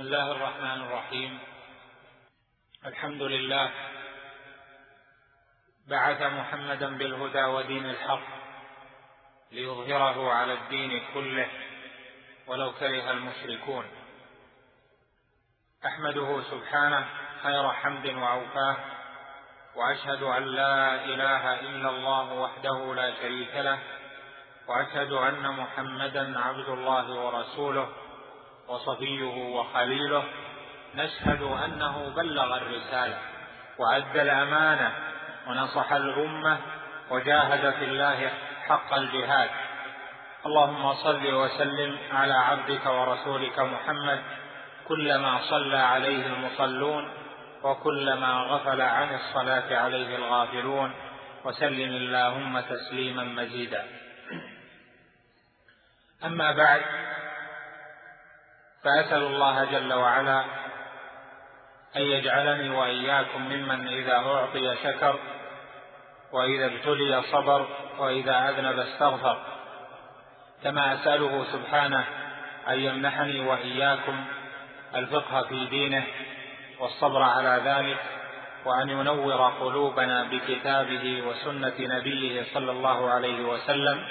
بسم الله الرحمن الرحيم. الحمد لله. بعث محمدا بالهدى ودين الحق ليظهره على الدين كله ولو كره المشركون. أحمده سبحانه خير حمد وأوفاه وأشهد أن لا إله إلا الله وحده لا شريك له وأشهد أن محمدا عبد الله ورسوله وصفيه وخليله نشهد أنه بلغ الرسالة وأدى الأمانة ونصح الأمة وجاهد في الله حق الجهاد. اللهم صل وسلم على عبدك ورسولك محمد كلما صلى عليه المصلون وكلما غفل عن الصلاة عليه الغافلون وسلم اللهم تسليما مزيدا. أما بعد فأسأل الله جل وعلا أن يجعلني وإياكم ممن إذا أعطي شكر وإذا ابتلي صبر وإذا أذنب استغفر. كما أسأله سبحانه أن يمنحني وإياكم الفقه في دينه والصبر على ذلك وأن ينور قلوبنا بكتابه وسنة نبيه صلى الله عليه وسلم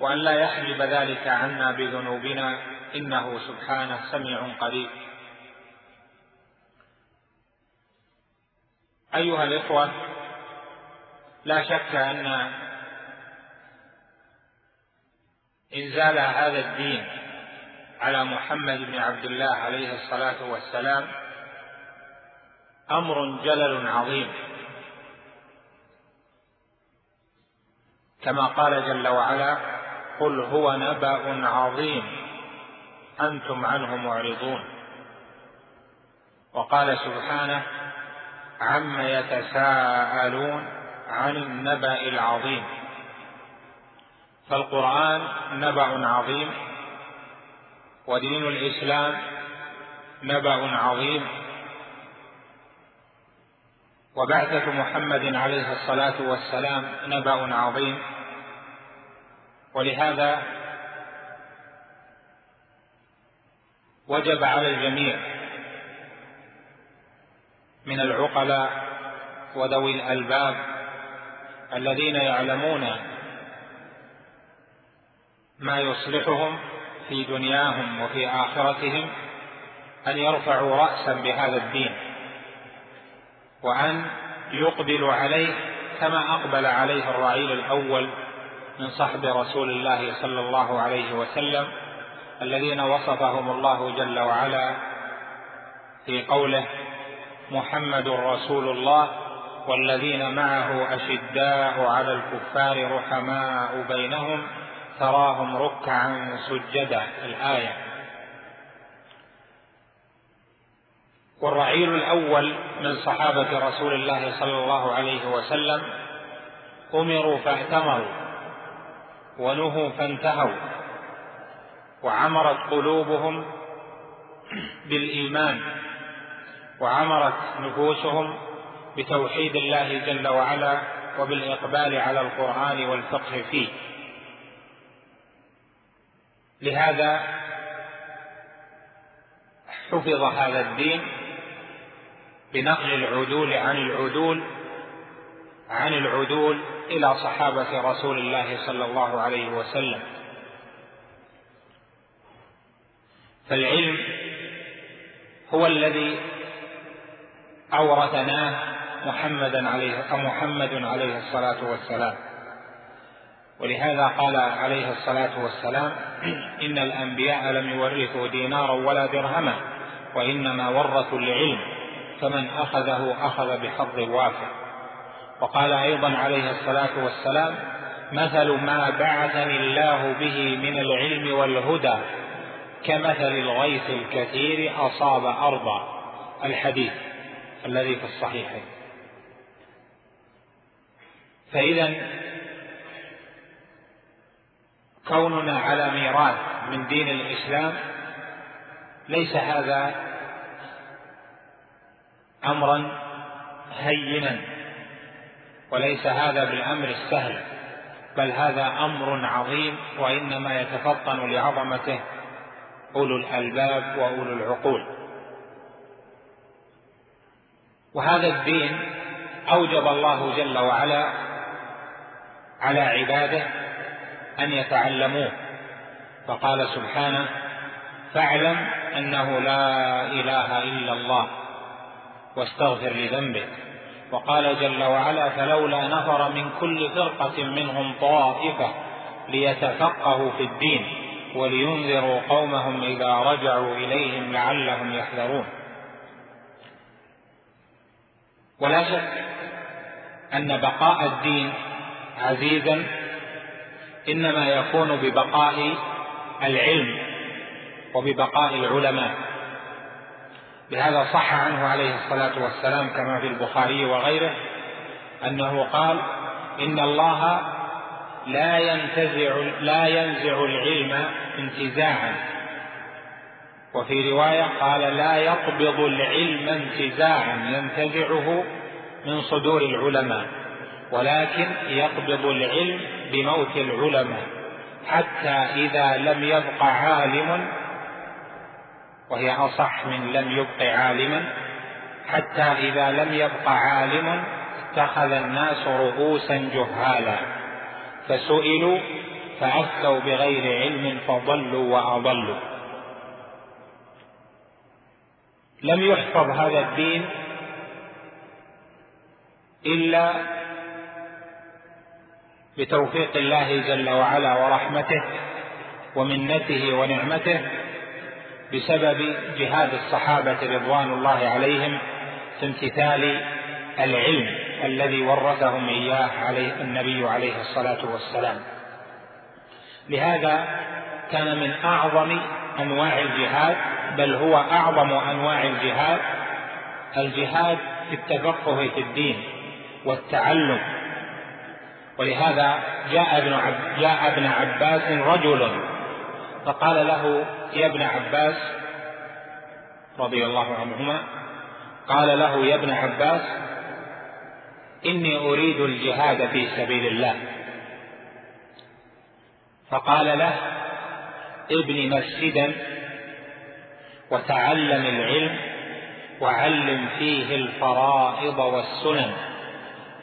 وأن لا يحجب ذلك عنا بذنوبنا إنه سبحانه سميع قريب. أيها الإخوة لا شك أن إنزال هذا الدين على محمد بن عبد الله عليه الصلاة والسلام أمر جلل عظيم. كما قال جل وعلا قل هو نبأ عظيم. أنتم عنه معرضون. وقال سبحانه عم يتساءلون عن النبأ العظيم. فالقرآن نبأ عظيم ودين الإسلام نبأ عظيم. وبعثة محمد عليه الصلاة والسلام نبأ عظيم. ولهذا وجب على الجميع من العقلاء وذوي الألباب الذين يعلمون ما يصلحهم في دنياهم وفي آخرتهم أن يرفعوا راسا بهذا الدين وأن يقبلوا عليه كما أقبل عليه الرعيل الأول من صحب رسول الله صلى الله عليه وسلم الذين وصفهم الله جل وعلا في قوله محمد رسول الله والذين معه أشداء على الكفار رحماء بينهم تراهم ركعا سجدا. الآية. والرعيل الأول من صحابة رسول الله صلى الله عليه وسلم أمروا فاتمروا ونهوا فانتهوا. وعمرت قلوبهم بالإيمان وعمرت نفوسهم بتوحيد الله جل وعلا وبالإقبال على القرآن والفقه فيه. لهذا حفظ هذا الدين بنقل العدول عن العدول عن العدول إلى صحابة رسول الله صلى الله عليه وسلم. فالعلم هو الذي أورثناه محمدا عليه محمد عليه الصلاة والسلام. ولهذا قال عليه الصلاة والسلام إن الأنبياء لم يورثوا دينارا ولا درهما وإنما ورثوا العلم فمن أخذه أخذ بحظ وافر. وقال أيضا عليه الصلاة والسلام مثل ما بعثني الله به من العلم والهدى كمثل الغيث الكثير أصاب أرضا الحديث الذي في الصحيحين. فإذا كوننا على ميراث من دين الإسلام ليس هذا أمرا هينا وليس هذا بالأمر السهل بل هذا أمر عظيم وإنما يتفطن لعظمته أولو الألباب وأولو العقول. وهذا الدين أوجب الله جل وعلا على عباده أن يتعلموه. فقال سبحانه فاعلم أنه لا إله إلا الله واستغفر لذنبك وقال جل وعلا فلولا نفر من كل فرقة منهم طائفة ليتفقهوا في الدين. ولينذروا قومهم إذا رجعوا إليهم لعلهم يحذرون. ولا شك أن بقاء الدين عزيزا إنما يكون ببقاء العلم وببقاء العلماء. بهذا صح عنه عليه الصلاة والسلام كما في البخاري وغيره أنه قال إن الله لا ينتزع لا ينزع العلم انتزاعا. وفي رواية قال لا يقبض العلم انتزاعا ينتزعه من صدور العلماء ولكن يقبض العلم بموت العلماء حتى إذا لم يبق عالم وهي أصح من لم يبق عالما حتى إذا لم يبق عالم اتخذ الناس رؤوسا جهالا. فسئلوا فأفتوا بغير علم فضلوا وأضلوا. لم يحفظ هذا الدين إلا بتوفيق الله جل وعلا ورحمته ومنته ونعمته بسبب جهاد الصحابة رضوان الله عليهم في امتثال العلم. الذي ورثهم إياه عليه النبي عليه الصلاة والسلام. لهذا كان من أعظم أنواع الجهاد بل هو أعظم أنواع الجهاد الجهاد في التفقه في الدين والتعلم. ولهذا جاء ابن عب جاء ابن عباس رجل فقال له يا ابن عباس رضي الله عنهما قال له يا ابن عباس إني أريد الجهاد في سبيل الله. فقال له ابن مسجدا وتعلم العلم وعلم فيه الفرائض والسنن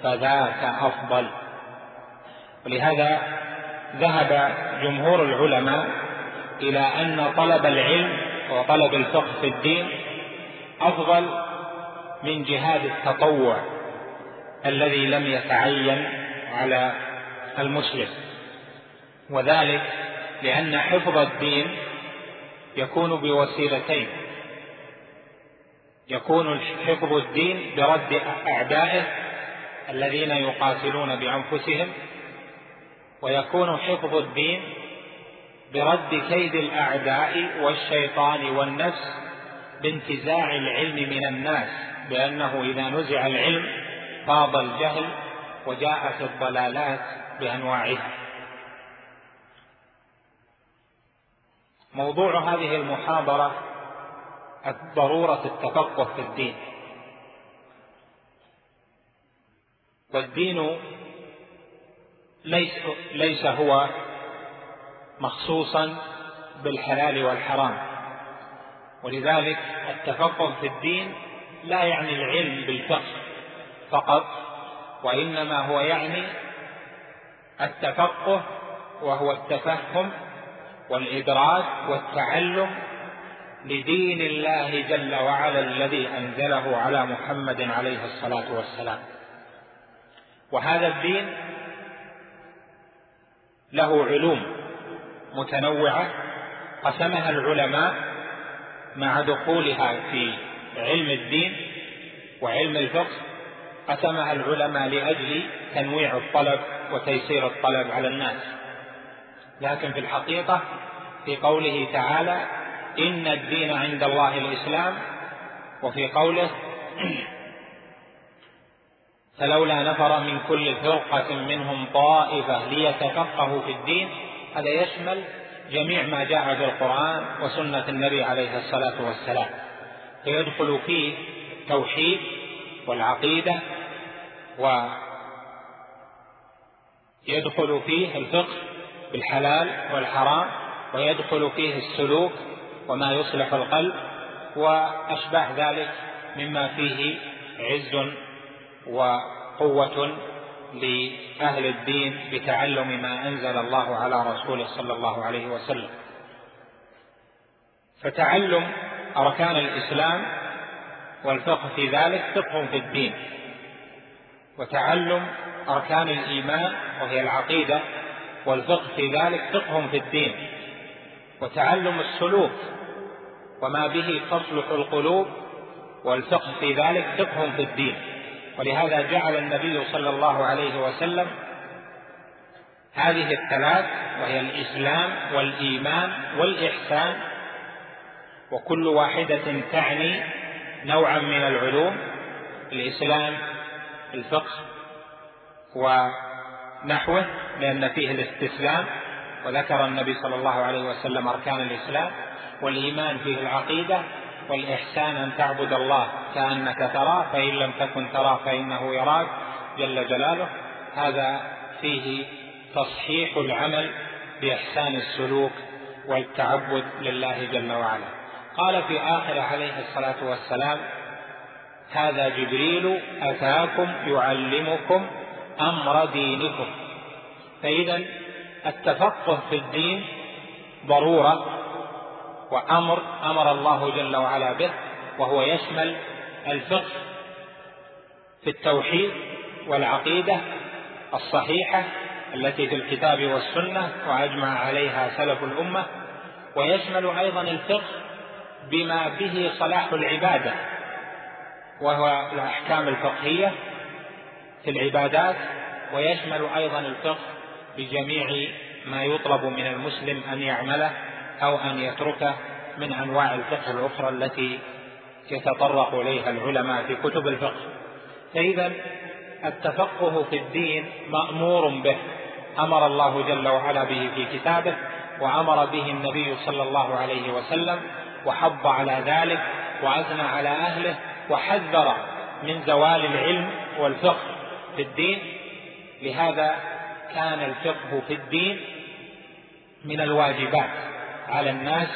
فذاك أفضل. ولهذا ذهب جمهور العلماء إلى أن طلب العلم وطلب الفقه في الدين أفضل من جهاد التطوع. الذي لم يتعين على المسلم. وذلك لأن حفظ الدين يكون بوسيلتين. يكون حفظ الدين برد أعدائه الذين يقاتلون بأنفسهم ويكون حفظ الدين برد كيد الأعداء والشيطان والنفس بانتزاع العلم من الناس بأنه إذا نزع العلم فاض الجهل وجاءت الضلالات بأنواعها. موضوع هذه المحاضرة ضروره التفقه في الدين. والدين ليس, ليس هو مخصوصا بالحلال والحرام. ولذلك التفقه في الدين لا يعني العلم بالفقه. فقط وإنما هو يعني التفقه وهو التفهم والإدراك والتعلم لدين الله جل وعلا الذي أنزله على محمد عليه الصلاة والسلام. وهذا الدين له علوم متنوعة قسمها العلماء مع دخولها في علم الدين وعلم الفقه قسمها العلماء لأجل تنويع الطلب وتيسير الطلب على الناس. لكن في الحقيقة في قوله تعالى إن الدين عند الله الإسلام. وفي قوله فلولا نفر من كل فرقة منهم طائفة ليتفقهوا في الدين هذا يشمل جميع ما جاء في القرآن وسنة النبي عليه الصلاة والسلام. فيدخل فيه التوحيد والعقيدة ويدخل فيه الفقه بالحلال والحرام ويدخل فيه السلوك وما يصلح القلب وأشباه ذلك مما فيه عز وقوة لأهل الدين بتعلم ما أنزل الله على رسوله صلى الله عليه وسلم. فتعلم أركان الإسلام والفقه في ذلك فقه في الدين وتعلم أركان الإيمان وهي العقيدة والفقه في ذلك فقه في الدين وتعلم السلوك وما به تصلح القلوب والفقه في ذلك فقه في الدين ولهذا جعل النبي صلى الله عليه وسلم هذه الثلاث وهي الإسلام والإيمان والإحسان وكل واحدة تعني نوعا من العلوم الإسلام الفقه ونحوه لأن فيه الاستسلام وذكر النبي صلى الله عليه وسلم أركان الإسلام والإيمان فيه العقيدة والإحسان أن تعبد الله كأنك تراه فإن لم تكن تراه فإنه يراك جل جلاله. هذا فيه تصحيح العمل بإحسان السلوك والتعبد لله جل وعلا. قال في آخر عليه الصلاة والسلام هذا جبريل أتاكم يعلمكم أمر دينكم. فإذا التفقه في الدين ضرورة وأمر أمر الله جل وعلا به وهو يشمل الفقه في التوحيد والعقيدة الصحيحة التي في الكتاب والسنة وأجمع عليها سلف الأمة ويشمل أيضا الفقه بما به صلاح العبادة وهو الأحكام الفقهية في العبادات ويشمل أيضا الفقه بجميع ما يطلب من المسلم أن يعمله أو أن يتركه من أنواع الفقه الأخرى التي يتطرق إليها العلماء في كتب الفقه. فإذا التفقه في الدين مأمور به أمر الله جل وعلا به في كتابه وأمر به النبي صلى الله عليه وسلم وحض على ذلك وأثنى على أهله وحذر من زوال العلم والفقه في الدين. لهذا كان الفقه في الدين من الواجبات على الناس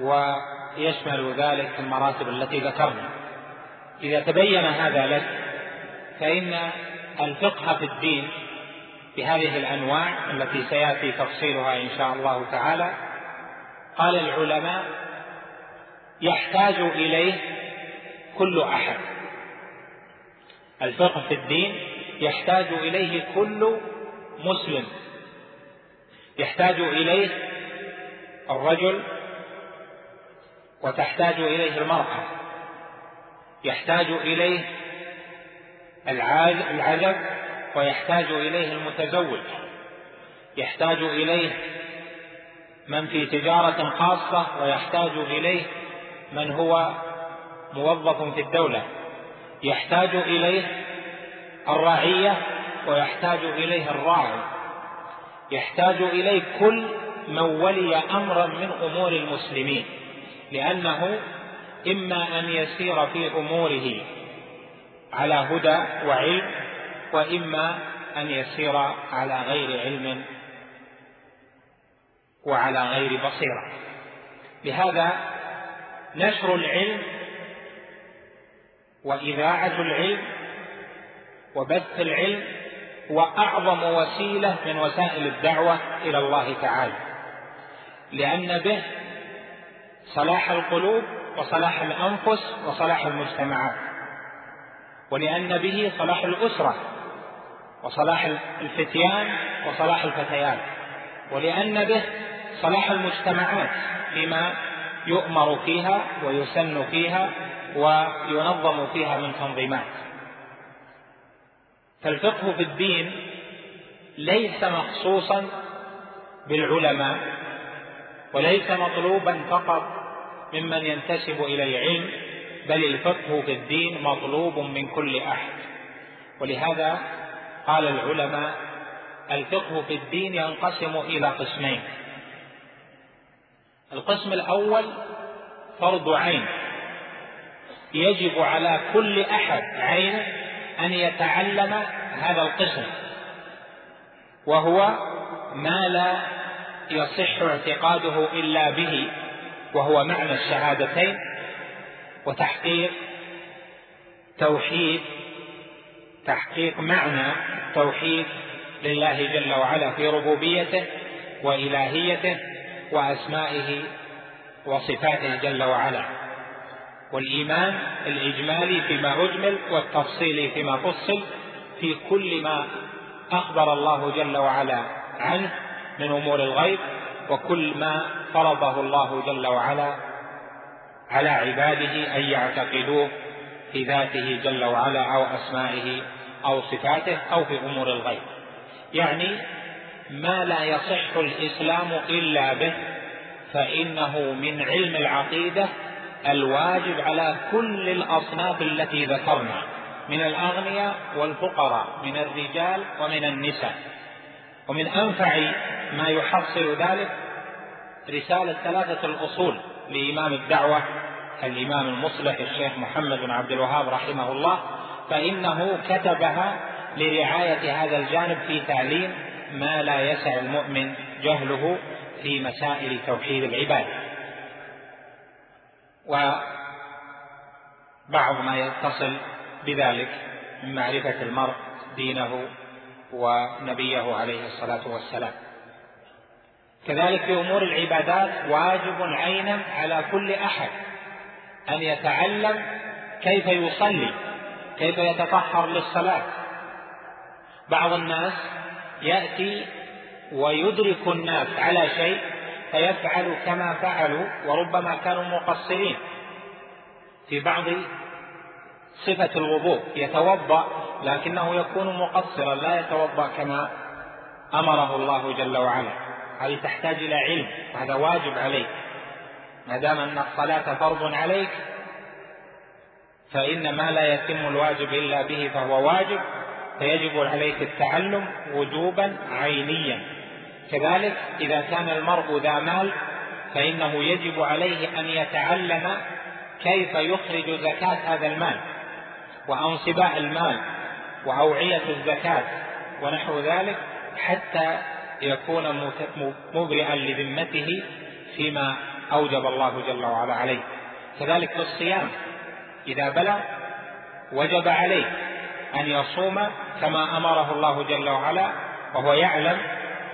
ويشمل ذلك المراتب التي ذكرنا. إذا تبين هذا لك فإن الفقه في الدين بهذه الأنواع التي سيأتي تفصيلها إن شاء الله تعالى قال العلماء يحتاج إليه كل أحد. الفقه في الدين يحتاج إليه كل مسلم. يحتاج إليه الرجل وتحتاج إليه المرأة. يحتاج إليه العزب ويحتاج إليه المتزوج. يحتاج إليه من في تجارة خاصة ويحتاج إليه من هو موظف في الدولة. يحتاج إليه الرعية ويحتاج إليه الراعي. يحتاج إليه كل من ولي أمرا من أمور المسلمين لأنه إما أن يسير في أموره على هدى وعلم وإما أن يسير على غير علم وعلى غير بصيرة. لهذا نشر العلم وإذاعة العلم وبث العلم هو أعظم وسيلة من وسائل الدعوة إلى الله تعالى. لأن به صلاح القلوب وصلاح الأنفس وصلاح المجتمعات. ولأن به صلاح الأسرة وصلاح الفتيان وصلاح الفتيات. ولأن به صلاح المجتمعات فيما يؤمر فيها ويسن فيها وينظم فيها من تنظيمات. فالفقه في الدين ليس مخصوصا بالعلماء وليس مطلوبا فقط ممن ينتسب إلى العلم بل الفقه في الدين مطلوب من كل أحد. ولهذا قال العلماء الفقه في الدين ينقسم إلى قسمين القسم الأول فرض عين. يجب على كل أحد عين أن يتعلم هذا القسم وهو ما لا يصح اعتقاده إلا به وهو معنى الشهادتين وتحقيق توحيد تحقيق معنى التوحيد لله جل وعلا في ربوبيته وإلهيته وأسمائه وصفاته جل وعلا. والإيمان الإجمالي فيما أجمل والتفصيلي فيما فصل في كل ما أخبر الله جل وعلا عنه من أمور الغيب وكل ما فرضه الله جل وعلا على عباده أن يعتقدوه في ذاته جل وعلا أو أسمائه أو صفاته أو في أمور الغيب. يعني ما لا يصح الإسلام إلا به فإنه من علم العقيدة الواجب على كل الأصناف التي ذكرنا من الأغنياء والفقراء من الرجال ومن النساء. ومن أنفع ما يحصل ذلك رسالة ثلاثة الأصول لإمام الدعوة الإمام المصلح الشيخ محمد بن عبد الوهاب رحمه الله فإنه كتبها لرعاية هذا الجانب في تعليم ما لا يسع المؤمن جهله في مسائل توحيد العباد. وبعض ما يتصل بذلك من معرفة المرء دينه ونبيه عليه الصلاة والسلام. كذلك في أمور العبادات واجب عينا على كل أحد أن يتعلم كيف يصلي كيف يتطهر للصلاة. بعض الناس يأتي ويدرك الناس على شيء فيفعل كما فعلوا وربما كانوا مقصرين. في بعض صفة الوضوء يتوضأ لكنه يكون مقصرا لا يتوضأ كما أمره الله جل وعلا. هذه تحتاج إلى علم وهذا واجب عليك. ما دام أن الصلاة فرض عليك فإن ما لا يتم الواجب إلا به فهو واجب. فيجب عليك التعلم وجوبا عينيا. كذلك إذا كان المرء ذا مال فإنه يجب عليه أن يتعلم كيف يخرج زكاة هذا المال وأنصباء المال وأوعية الزكاة ونحو ذلك حتى يكون مبرئا لذمته فيما أوجب الله جل وعلا عليه. كذلك في الصيام إذا بلغ وجب عليه أن يصوم كما أمره الله جل وعلا وهو يعلم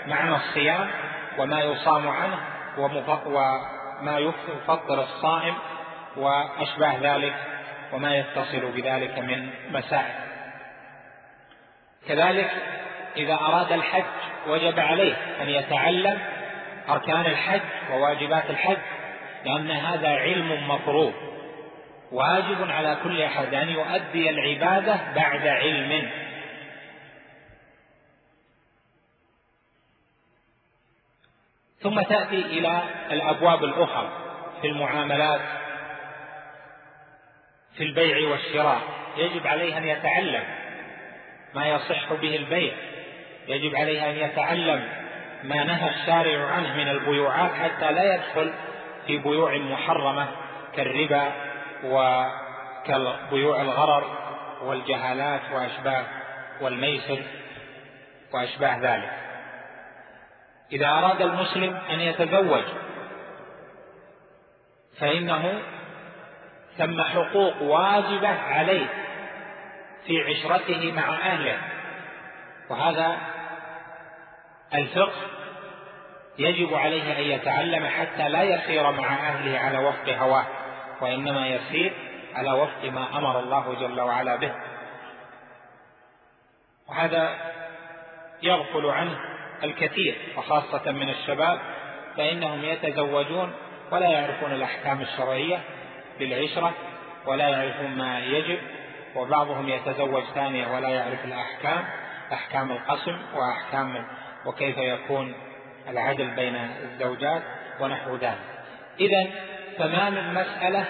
معنى الصيام وما يصام عنه وما يفطر الصائم وأشباه ذلك وما يتصل بذلك من مسائل. كذلك إذا أراد الحج وجب عليه أن يتعلم أركان الحج وواجبات الحج لأن هذا علم مفروض. واجب على كل أحد أن يؤدي العبادة بعد علم. ثم تأتي إلى الأبواب الأخرى في المعاملات في البيع والشراء. يجب عليه أن يتعلم ما يصح به البيع. يجب عليه أن يتعلم ما نهى الشارع عنه من البيوعات حتى لا يدخل في بيوع محرمة كالربا وكبيوع الغرر والجهالات وأشباه والميسر وأشباه ذلك. إذا أراد المسلم أن يتزوج فإنه ثم حقوق واجبة عليه في عشرته مع أهله. وهذا الفقه يجب عليه أن يتعلم حتى لا يسير مع أهله على وفق هواه. وإنما يسير على وفق ما أمر الله جل وعلا به. وهذا يغفل عنه الكثير وخاصة من الشباب فإنهم يتزوجون ولا يعرفون الأحكام الشرعية للعشرة ولا يعرفون ما يجب وبعضهم يتزوج ثانية ولا يعرف الأحكام أحكام القسم وأحكام وكيف يكون العدل بين الزوجات ونحو ذلك. إذا فما من مسألة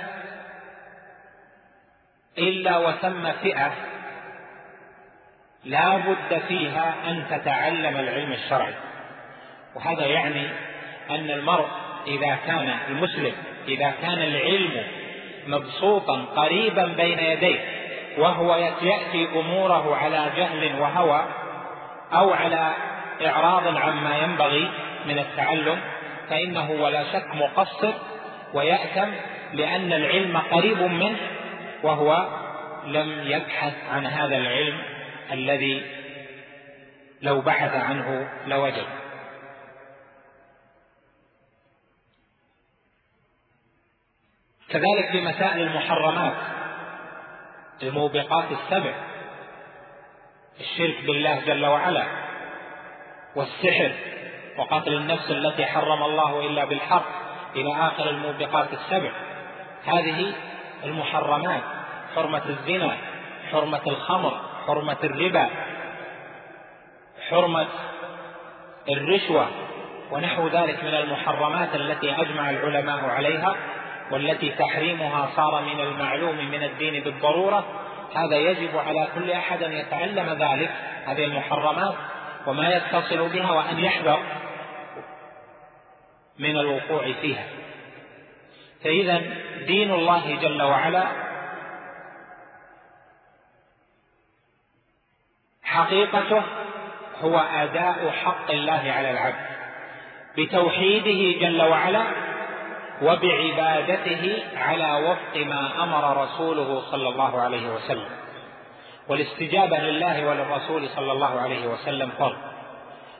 إلا وثم فئة لا بد فيها أن تتعلم العلم الشرعي. وهذا يعني أن المرء إذا كان المسلم إذا كان العلم مبسوطا قريبا بين يديه وهو يأتي أموره على جهل وهوى أو على إعراض عما ينبغي من التعلم فإنه ولا شك مقصر ويأثم لأن العلم قريب منه وهو لم يبحث عن هذا العلم الذي لو بحث عنه لوجد. كذلك في مسائل المحرمات الموبقات السبع الشرك بالله جل وعلا والسحر وقتل النفس التي حرم الله إلا بالحق إلى آخر الموبقات السبع. هذه المحرمات حرمة الزنا حرمة الخمر حرمة الربا حرمة الرشوة ونحو ذلك من المحرمات التي أجمع العلماء عليها والتي تحريمها صار من المعلوم من الدين بالضرورة. هذا يجب على كل أحد أن يتعلم ذلك هذه المحرمات وما يتصل بها وأن يحذر من الوقوع فيها. فإذا دين الله جل وعلا حقيقته هو أداء حق الله على العبد بتوحيده جل وعلا وبعبادته على وفق ما أمر رسوله صلى الله عليه وسلم. والاستجابة لله وللرسول صلى الله عليه وسلم فرض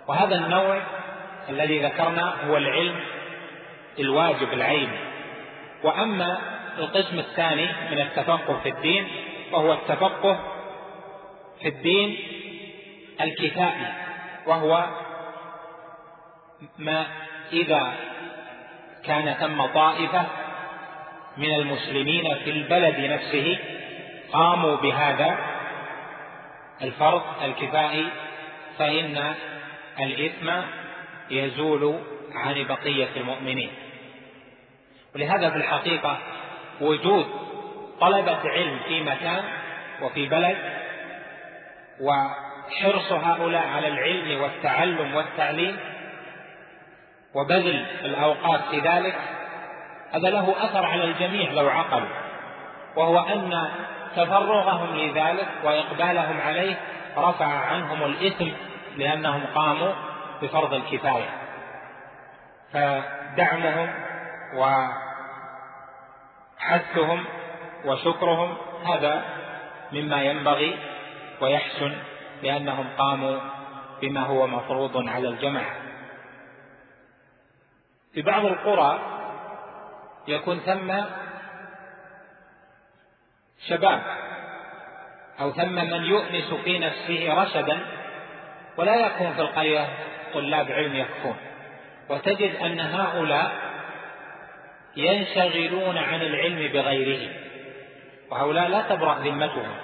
وهذا النوع الذي ذكرنا هو العلم الواجب العيني وأما القسم الثاني من التفقه في الدين وهو التفقه في الدين الكتابي وهو ما إذا كان ثم طائفة من المسلمين في البلد نفسه قاموا بهذا الفرض الكفائي فإن الإثم يزول عن بقية المؤمنين. ولهذا في الحقيقة وجود طلبة علم في مكان وفي بلد وحرص هؤلاء على العلم والتعلم والتعليم وبذل الأوقات في ذلك هذا له أثر على الجميع لو عقلوا. وهو أن تفرغهم لذلك وإقبالهم عليه رفع عنهم الإثم لأنهم قاموا بفرض الكفاية. فدعمهم وحثهم وشكرهم هذا مما ينبغي ويحسن لأنهم قاموا بما هو مفروض على الجماعة. في بعض القرى يكون ثم شباب أو ثم من يؤنس في نفسه رشدا ولا يكون في القرية طلاب علم يكفون وتجد أن هؤلاء ينشغلون عن العلم بغيره وهؤلاء لا تبرأ ذمتهم.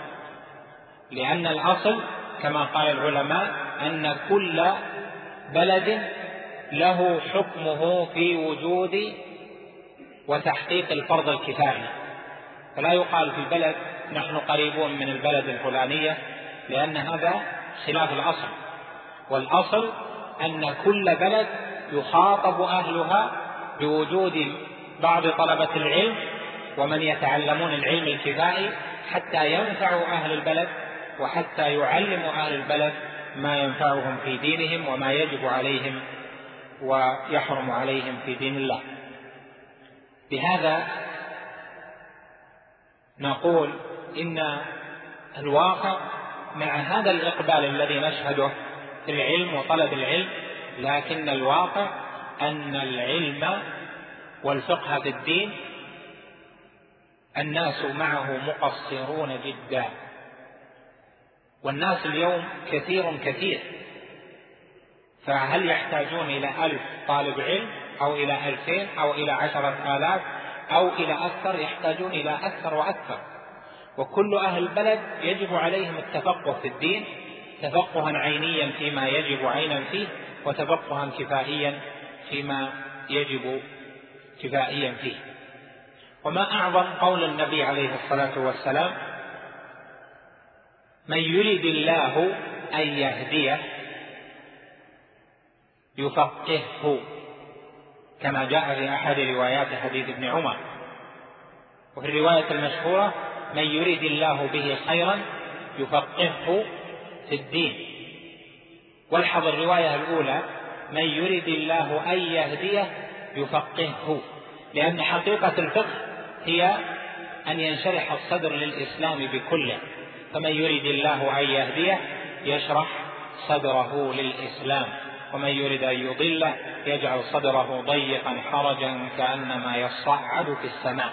لأن الأصل كما قال العلماء أن كل بلد له حكمه في وجود وتحقيق الفرض الكفائي. فلا يقال في البلد نحن قريبون من البلد الفلانية لأن هذا خلاف الأصل. والأصل أن كل بلد يخاطب أهلها بوجود بعض طلبة العلم ومن يتعلمون العلم الكفائي حتى ينفعوا أهل البلد وحتى يعلموا أهل البلد ما ينفعهم في دينهم وما يجب عليهم ويحرم عليهم في دين الله. بهذا نقول إن الواقع مع هذا الإقبال الذي نشهده العلم وطلب العلم لكن الواقع أن العلم والفقه في الدين الناس معه مقصرون جدا. والناس اليوم كثير كثير. فهل يحتاجون إلى ألف طالب علم أو إلى ألفين أو إلى عشرة آلاف أو إلى أكثر؟ يحتاجون إلى أكثر وأكثر. وكل أهل البلد يجب عليهم التفقه في الدين تفقها عينيا فيما يجب عينا فيه وتفقها كفائيا فيما يجب كفائيا فيه. وما أعظم قول النبي عليه الصلاة والسلام؟ من يرد الله أن يهديه يفقهه كما جاء في أحد روايات حديث ابن عمر. وفي الرواية المشهورة من يريد الله به خيرا يفقهه في الدين. والحظ الرواية الأولى من يريد الله أن يهديه يفقهه. لأن حقيقة الفقه هي أن ينشرح الصدر للإسلام بكله. فمن يريد الله أن يهديه يشرح صدره للإسلام. ومن يريد أن يضله يجعل صدره ضيقا حرجا كأنما يصعد في السماء.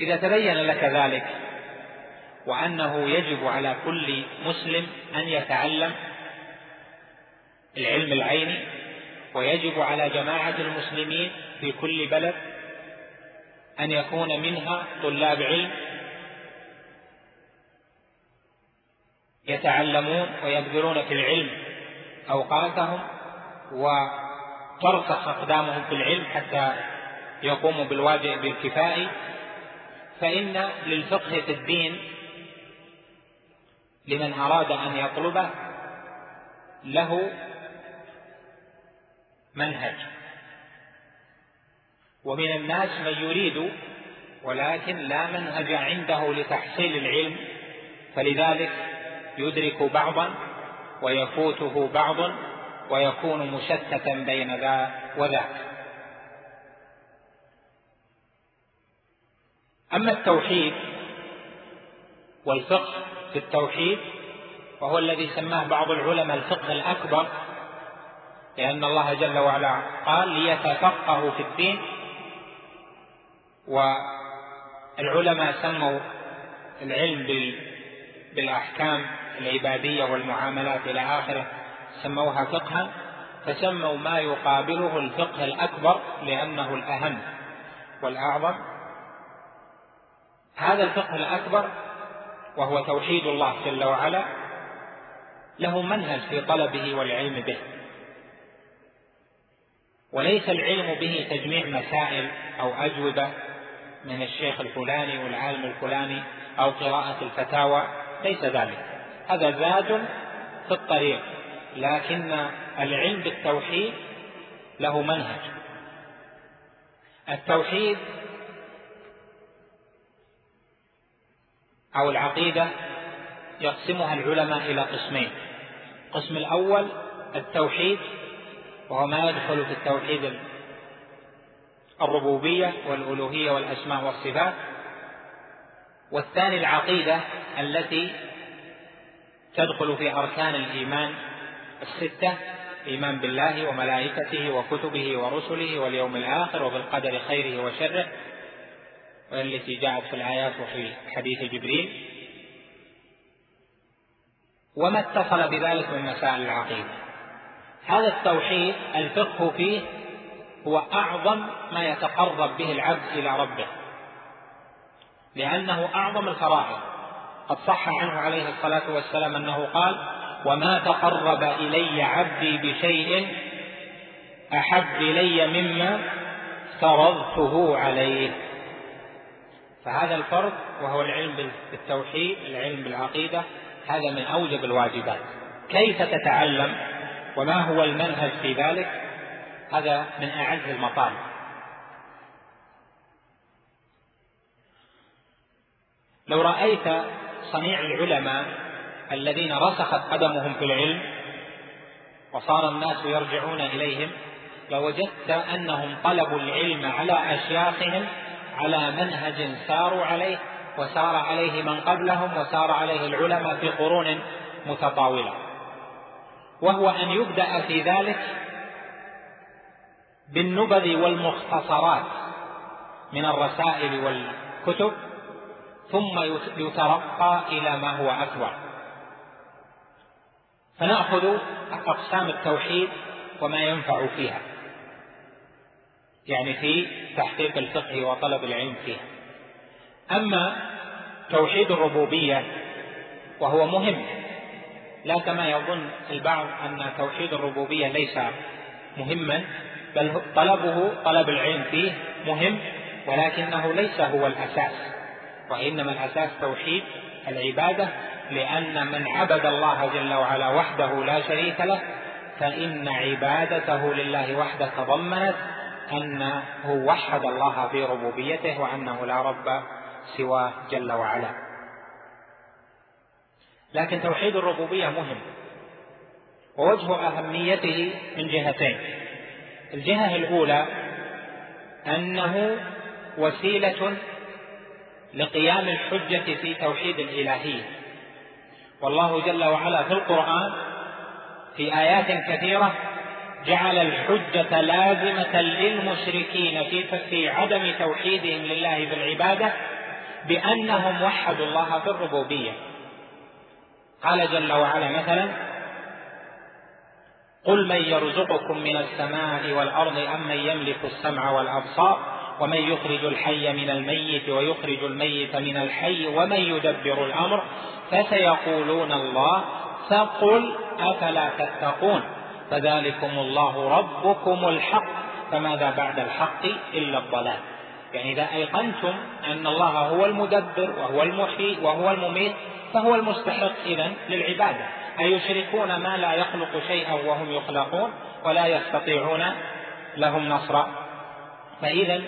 إذا تبين لك ذلك وأنه يجب على كل مسلم أن يتعلم العلم العيني ويجب على جماعة المسلمين في كل بلد أن يكون منها طلاب علم يتعلمون ويبذلون في العلم أوقاتهم وترسخ أقدامهم في العلم حتى يقوموا بالواجب الكفائي فإن للفقه في الدين لمن أراد أن يطلبه له منهج. ومن الناس من يريد ولكن لا منهج عنده لتحصيل العلم فلذلك يدرك بعضا ويفوته بعض ويكون مشتتا بين ذا وذاك. أما التوحيد والفقه في التوحيد وهو الذي سماه بعض العلماء الفقه الأكبر لأن الله جل وعلا قال ليتفقهوا في الدين والعلماء سموا العلم بالأحكام العبادية والمعاملات إلى آخره سموها فقها فسموا ما يقابله الفقه الأكبر لأنه الأهم والأعظم. هذا الفقه الأكبر وهو توحيد الله جل وعلا له منهج في طلبه والعلم به. وليس العلم به تجميع مسائل أو أجوبة من الشيخ الفلاني والعالم الفلاني أو قراءة الفتاوى ليس ذلك. هذا زاد في الطريق لكن العلم بالتوحيد له منهج. التوحيد أو العقيدة يقسمها العلماء إلى قسمين. القسم الأول التوحيد وهو ما يدخل في التوحيد الربوبية والألوهية والأسماء والصفات. والثاني العقيدة التي تدخل في أركان الإيمان الستة الإيمان بالله وملائكته وكتبه ورسله واليوم الآخر وبالقدر خيره وشره. والتي جاءت في الآيات وفي حديث جبريل. وما اتصل بذلك من مسائل العقيدة. هذا التوحيد الفقه فيه هو أعظم ما يتقرب به العبد إلى ربه. لأنه أعظم الفرائض. قد صح عنه عليه الصلاة والسلام أنه قال وما تقرب إلي عبدي بشيء أحب إلي مما فرضته عليه. فهذا الفرض وهو العلم بالتوحيد العلم بالعقيدة هذا من أوجب الواجبات. كيف تتعلم؟ وما هو المنهج في ذلك؟ هذا من أعز المطالب. لو رأيت صنيع العلماء الذين رسخت قدمهم في العلم وصار الناس يرجعون إليهم لوجدت أنهم طلبوا العلم على أشياخهم على منهج ساروا عليه وسار عليه من قبلهم وسار عليه العلماء في قرون متطاولة. وهو أن يبدأ في ذلك بالنبذ والمختصرات من الرسائل والكتب ثم يترقى إلى ما هو أكبر. فنأخذ أقسام التوحيد وما ينفع فيها. يعني في تحقيق الفقه وطلب العلم فيها أما توحيد الربوبية وهو مهم لا كما يظن البعض أن توحيد الربوبية ليس مهما بل طلبه طلب العلم فيه مهم ولكنه ليس هو الأساس وإنما الأساس توحيد العبادة لأن من عبد الله جل وعلا وحده لا شريك له فإن عبادته لله وحده تضمنت أنه وحد الله في ربوبيته وأنه لا رب سواه جل وعلا. لكن توحيد الربوبية مهم. ووجه أهميته من جهتين. الجهة الأولى أنه وسيلة لقيام الحجة في توحيد الإلهية. والله جل وعلا في القرآن في آيات كثيرة جعل الحجة لازمة للمشركين في في عدم توحيدهم لله بالعبادة بأنهم وحدوا الله في الربوبية. قال جل وعلا مثلا قل من يرزقكم من السماء والأرض أم من يملك السمع والأبصار ومن يخرج الحي من الميت ويخرج الميت من الحي ومن يدبر الأمر؟ فسيقولون الله فقل أفلا تتقون؟ فذلكم الله ربكم الحق. فماذا بعد الحق إلا الضلال؟ يعني إذا أيقنتم أن الله هو المدبر وهو المحيي وهو المميت فهو المستحق إذا للعبادة. أيشركون ما لا يخلق شيئا وهم يخلقون ولا يستطيعون لهم نصرا فإذا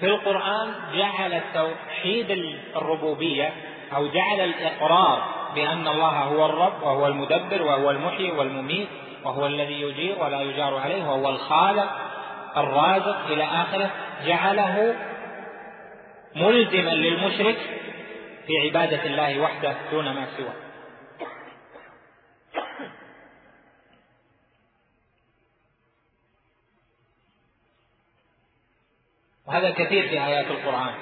في القرآن جعل توحيد الربوبية أو جعل الإقرار بأن الله هو الرب وهو المدبر وهو المحيي والمميت وهو الذي يجير ولا يجار عليه وهو الخالق الرازق إلى آخره جعله ملزما للمشرك في عبادة الله وحده دون ما سواه. وهذا كثير في آيات القرآن.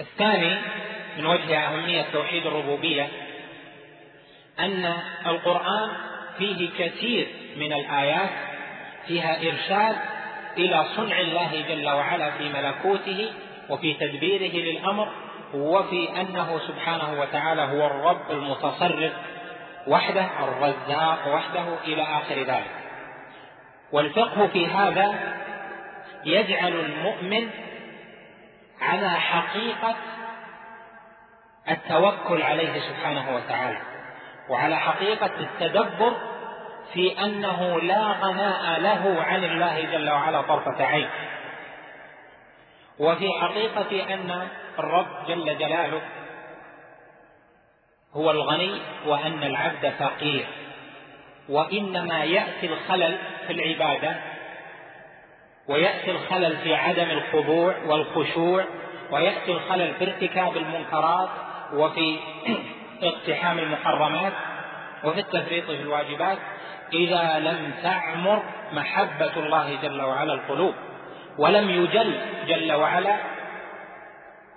الثاني من وجه أهمية توحيد الربوبية أن القرآن فيه كثير من الآيات فيها إرشاد إلى صنع الله جل وعلا في ملكوته وفي تدبيره للأمر وفي أنه سبحانه وتعالى هو الرب المتصرف وحده الرزاق وحده إلى آخر ذلك. والفقه في هذا يجعل المؤمن على حقيقة التوكل عليه سبحانه وتعالى. وعلى حقيقة التدبر في أنه لا غناء له عن الله جل وعلا طرفة عين. وفي حقيقة أن الرب جل جلاله هو الغني وأن العبد فقير. وإنما يأتي الخلل في العبادة ويأتي الخلل في عدم الخضوع والخشوع ويأتي الخلل في ارتكاب المنكرات وفي اقتحام المحرمات وفي التفريط في الواجبات إذا لم تعمر محبة الله جل وعلا القلوب ولم يجل جل وعلا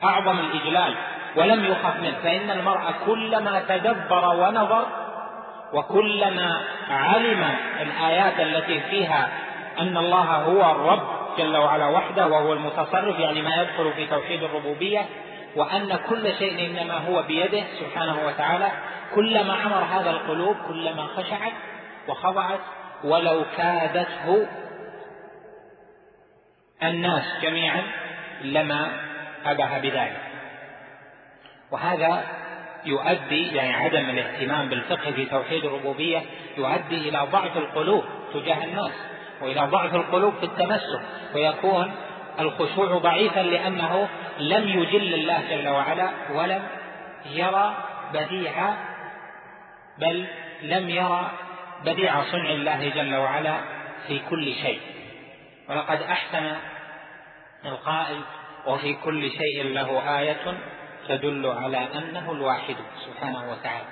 أعظم الإجلال ولم يخف منه فإن المرء كلما تدبر ونظر وكلما علم الآيات التي فيها أن الله هو الرب جل وعلا وحده وهو المتصرف يعني ما يدخل في توحيد الربوبية وأن كل شيء إنما هو بيده سبحانه وتعالى. كلما عمر هذا القلوب كلما خشعت وخضعت ولو كادته الناس جميعا لما أبه بذلك. وهذا يؤدي يعني عدم الاهتمام بالفقه في توحيد الربوبية يؤدي إلى ضعف القلوب تجاه الناس وإلى ضعف القلوب في التمسك ويكون الخشوع ضعيفا لأنه لم يجل الله جل وعلا ولم يرى بديع بل لم يرى بديع صنع الله جل وعلا في كل شيء. ولقد أحسن القائل وفي كل شيء له آية تدل على أنه الواحد سبحانه وتعالى.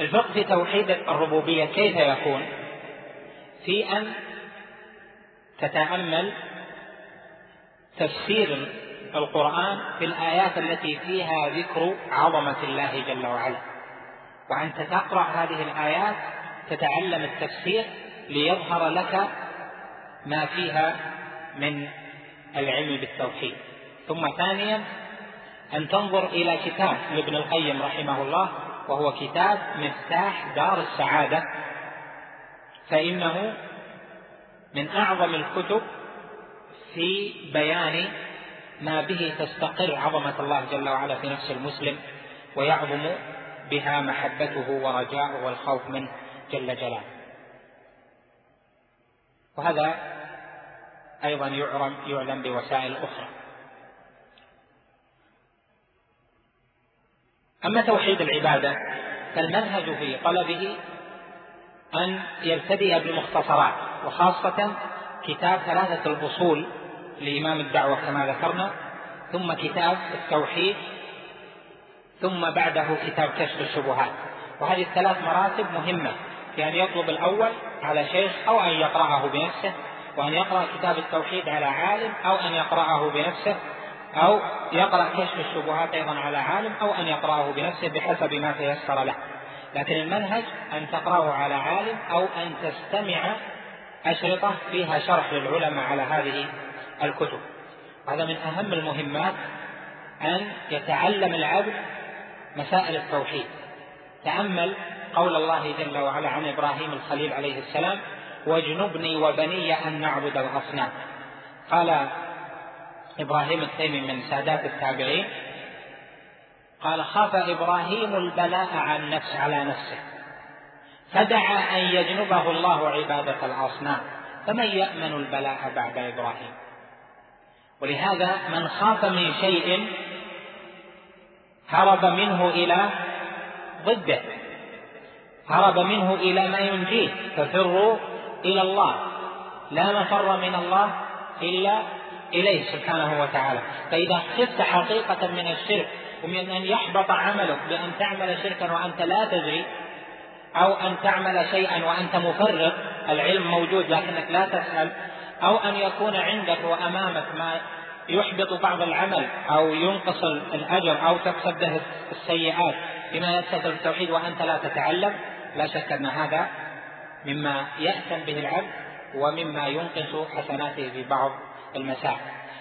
الفقه في توحيد الربوبية كيف يكون؟ في أن تتأمل تفسير القرآن في الآيات التي فيها ذكر عظمة الله جل وعلا. وأنت تقرأ هذه الآيات تتعلم التفسير ليظهر لك ما فيها من العلم بالتوحيد. ثم ثانيا أن تنظر إلى كتاب لابن القيم رحمه الله وهو كتاب مفتاح دار السعادة. فإنه من أعظم الكتب في بيان ما به تستقر عظمة الله جل وعلا في نفس المسلم ويعظم بها محبته ورجاؤه والخوف منه جل جلاله. وهذا أيضا يعلم, يعلم بوسائل أخرى. أما توحيد العبادة فالمنهج في طلبه أن يبتدئ بالمختصرات وخاصة كتاب ثلاثة الأصول لإمام الدعوة كما ذكرنا ثم كتاب التوحيد ثم بعده كتاب كشف الشبهات. وهذه الثلاث مراتب مهمة في أن يطلب الأول على شيخ أو أن يقرأه بنفسه وأن يقرأ كتاب التوحيد على عالم أو أن يقرأه بنفسه أو يقرأ كشف الشبهات أيضا على عالم أو أن يقرأه بنفسه بحسب ما تيسر له. لكن المنهج أن تقرأه على عالم أو أن تستمع أشرطة فيها شرح للعلماء على هذه الكتب. هذا من أهم المهمات أن يتعلم العبد مسائل التوحيد. تأمل قول الله جل وعلا عن إبراهيم الخليل عليه السلام واجنبني وبني أن نعبد الأصنام قال إبراهيم التيمي من سادات التابعين قال خاف إبراهيم البلاء عن نفس على نفسه. فدعا أن يجنبه الله عبادة الأصنام فمن يأمن البلاء بعد إبراهيم؟ ولهذا من خاف من شيء هرب منه إلى ضده. هرب منه إلى ما ينجيه. ففروا إلى الله. لا مفر من الله إلا إليه سبحانه وتعالى. فإذا خفت حقيقة من الشرك ومن أن يحبط عملك بأن تعمل شركا وأنت لا تدري أو أن تعمل شيئا وأنت مفرط العلم موجود لكنك لا تسأل أو أن يكون عندك وأمامك ما يحبط بعض العمل أو ينقص الأجر أو تكسب به السيئات بما يتصل بالتوحيد وأنت لا تتعلم لا شك أن هذا مما يأثم به العبد ومما ينقص حسناته في بعض المسائل.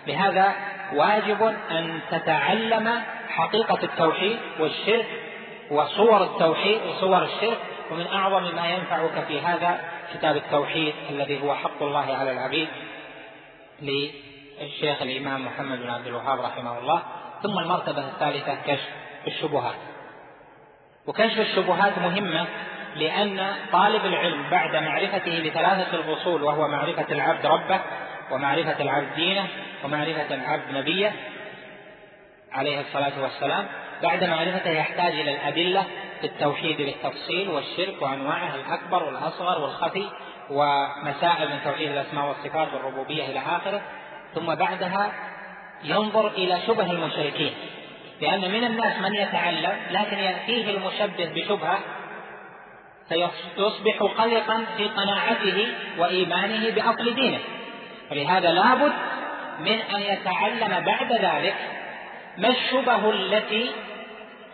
لهذا واجب أن تتعلم حقيقة التوحيد والشرك وصور التوحيد وصور الشرك ومن أعظم ما ينفعك في هذا كتاب التوحيد الذي هو حق الله على العبيد للشيخ الإمام محمد بن عبد الوهاب رحمه الله ثم المرتبة الثالثة كشف الشبهات. وكشف الشبهات مهمة لأن طالب العلم بعد معرفته لثلاثة الأصول وهو معرفة العبد ربه ومعرفة العبد دينه ومعرفة العبد نبيه عليه الصلاة والسلام بعد معرفته يحتاج إلى الأدلة في التوحيد بالتفصيل والشرك وأنواعه الأكبر والأصغر والخفي ومسائل من توحيد الأسماء والصفات والربوبية إلى آخره. ثم بعدها ينظر إلى شبه المشركين لأن من الناس من يتعلم لكن يأتيه المشبه بشبهة فيصبح قلقا في قناعته وإيمانه بأصل دينه. ولهذا لابد من أن يتعلم بعد ذلك ما الشبه التي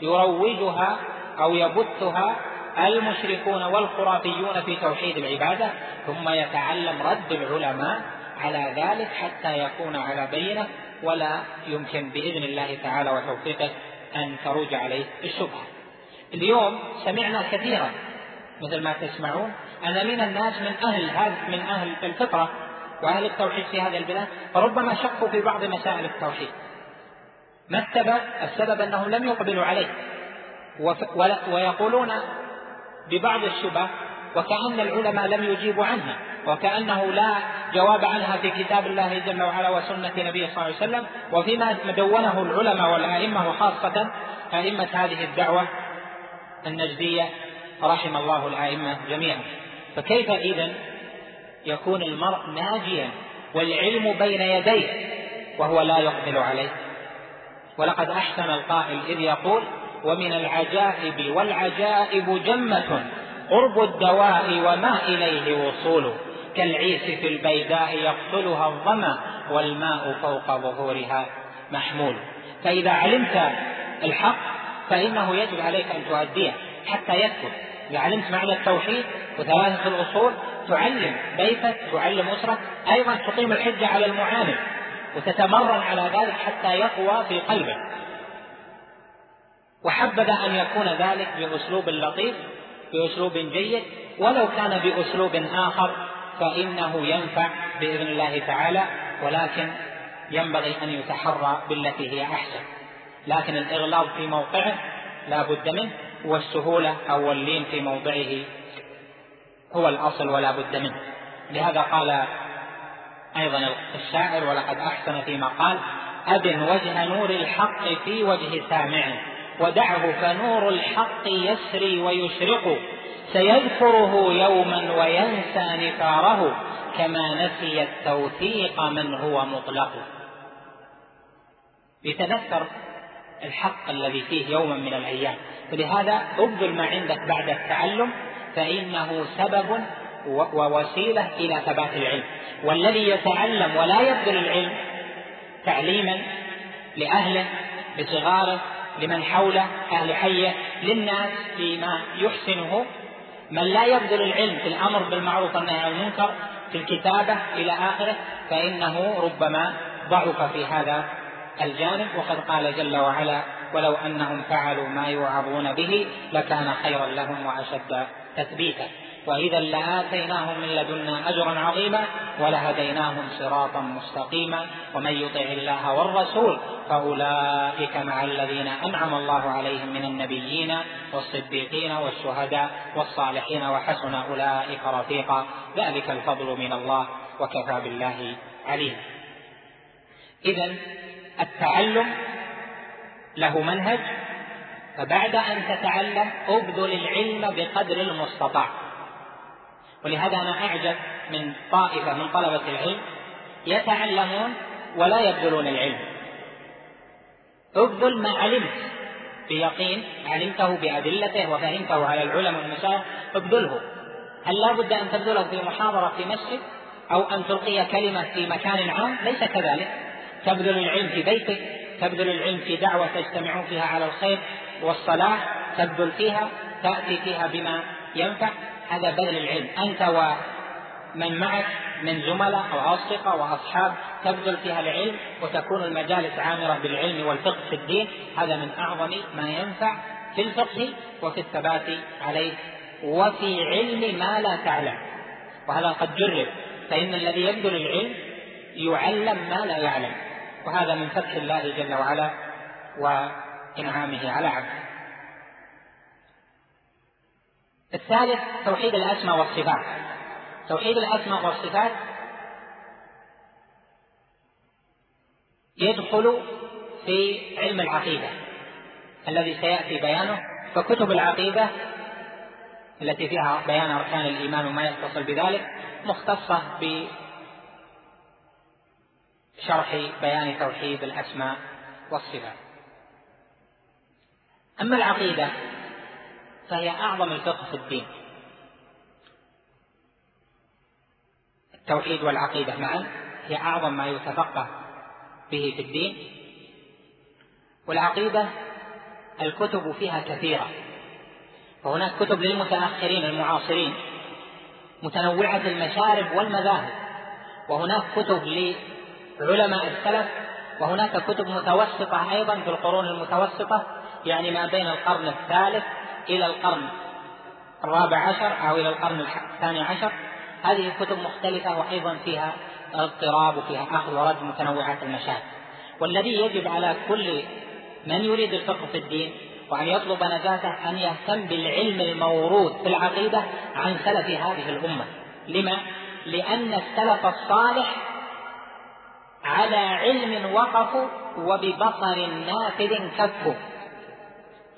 يروجها أو يبثها المشركون والخرافيون في توحيد العبادة ثم يتعلم رد العلماء على ذلك حتى يكون على بينة ولا يمكن بإذن الله تعالى وتوفيقه أن تروج عليه الشبهة. اليوم سمعنا كثيرا مثل ما تسمعون أن من الناس من أهل هذا من أهل الفطرة وأهل التوحيد في هذه البلاد فربما شكوا في بعض مسائل التوحيد. ما السبب؟ السبب أنهم لم يقبلوا عليه. ويقولون ببعض الشبه وكأن العلماء لم يجيبوا عنها وكأنه لا جواب عنها في كتاب الله جل وعلا وسنة نبيه صلى الله عليه وسلم وفيما دونه العلماء والأئمة وخاصة أئمة هذه الدعوة النجدية رحم الله الأئمة جميعا. فكيف إذا يكون المرء ناجيا والعلم بين يديه وهو لا يقبل عليه؟ ولقد أحسن القائل إذ يقول ومن العجائب والعجائب جمة قرب الدواء وما إليه وصول كالعيس في البيداء يقتلها الظمأ والماء فوق ظهورها محمول. فإذا علمت الحق فإنه يجب عليك أن تؤديه حتى يثبت إذا علمت معنى التوحيد وثلاثة الأصول تعلم بيتك تعلم أسرك أيضا تقيم الحجة على المعاند وتتمرن على ذلك حتى يقوى في قلبك. وحبذا أن يكون ذلك بأسلوب لطيف بأسلوب جيد ولو كان بأسلوب آخر فإنه ينفع بإذن الله تعالى ولكن ينبغي أن يتحرى بالتي هي أحسن. لكن الإغلاظ في موقعه لا بد منه والسهولة أو اللين في موضعه هو الأصل ولا بد منه. لهذا قال أيضا الشاعر ولقد أحسن فيما قال أبن وجه نور الحق في وجه سامعه. ودعه فنور الحق يسري ويشرق سيذكره يوما وينسى نثاره كما نسي التوثيق من هو مطلق. يتذكر الحق الذي فيه يوما من الأيام. فلهذا ابذل ما عندك بعد التعلم فإنه سبب ووسيله إلى ثبات العلم. والذي يتعلم ولا يبذل العلم تعليما لأهله لصغاره لمن حوله أهل حية للناس فيما يحسنه. من لا يبذل العلم في الأمر بالمعروف والنهي عن المنكر في الكتابة إلى آخره فإنه ربما ضعف في هذا الجانب. وقد قال جل وعلا ولو أنهم فعلوا ما يوعظون به لكان خيرا لهم وأشد تثبيتا. واذا لآتيناهم من لدنا أجرا عظيما ولهديناهم صراطا مستقيما ومن يطع الله والرسول فأولئك مع الذين أنعم الله عليهم من النبيين والصديقين والشهداء والصالحين وحسن أولئك رفيقا. ذلك الفضل من الله وكفى بالله عليم. اذا التعلم له منهج فبعد أن تتعلم ابذل العلم بقدر المستطاع. ولهذا أنا أعجب من طائفة من طلبة العلم يتعلمون ولا يبذلون العلم. ابذل ما علمت بيقين علمته بأدلته وفهمته على العلماء والمشايخ ابذله. هل لا بد أن تبذله في محاضره في مسجد أو أن تلقي كلمة في مكان عام؟ ليس كذلك. تبذل العلم في بيتك تبذل العلم في دعوة تجتمعون فيها على الخير والصلاح تبذل فيها تأتي فيها بما ينفع. هذا بذل العلم. أنت ومن معك من زملاء أو أصدقاء وأصحاب تبذل فيها العلم وتكون المجالس عامرة بالعلم والفقه في الدين. هذا من أعظم ما ينفع في الفقه وفي الثبات عليه. وفي علم ما لا تعلم. وهذا قد جرب. فإن الذي يبذل العلم يعلم ما لا يعلم. وهذا من فتح الله جل وعلا وإنعامه على عبده. الثالث توحيد الأسماء والصفات. توحيد الأسماء والصفات يدخل في علم العقيدة الذي سيأتي بيانه فكتب العقيدة التي فيها بيان أركان الإيمان وما يتصل بذلك مختصة شرح بيان توحيد الأسماء والصفات. أما العقيدة فهي أعظم الفقه في الدين. التوحيد والعقيدة معا هي أعظم ما يتفقه به في الدين. والعقيدة الكتب فيها كثيرة. وهناك كتب للمتأخرين المعاصرين متنوعة المشارب والمذاهب. وهناك كتب علماء السلف. وهناك كتب متوسطة أيضا في القرون المتوسطة يعني ما بين القرن الثالث إلى القرن الرابع عشر أو إلى القرن الثاني عشر. هذه الكتب مختلفة وأيضا فيها اضطراب وفيها أخذ ورد متنوعات المشاهد. والذي يجب على كل من يريد الفقه في الدين وأن يطلب نجاته أن يهتم بالعلم الموروث في العقيدة عن سلف هذه الأمة. لما؟ لأن السلف الصالح على علم وقفوا وببصر نافذ كفوا.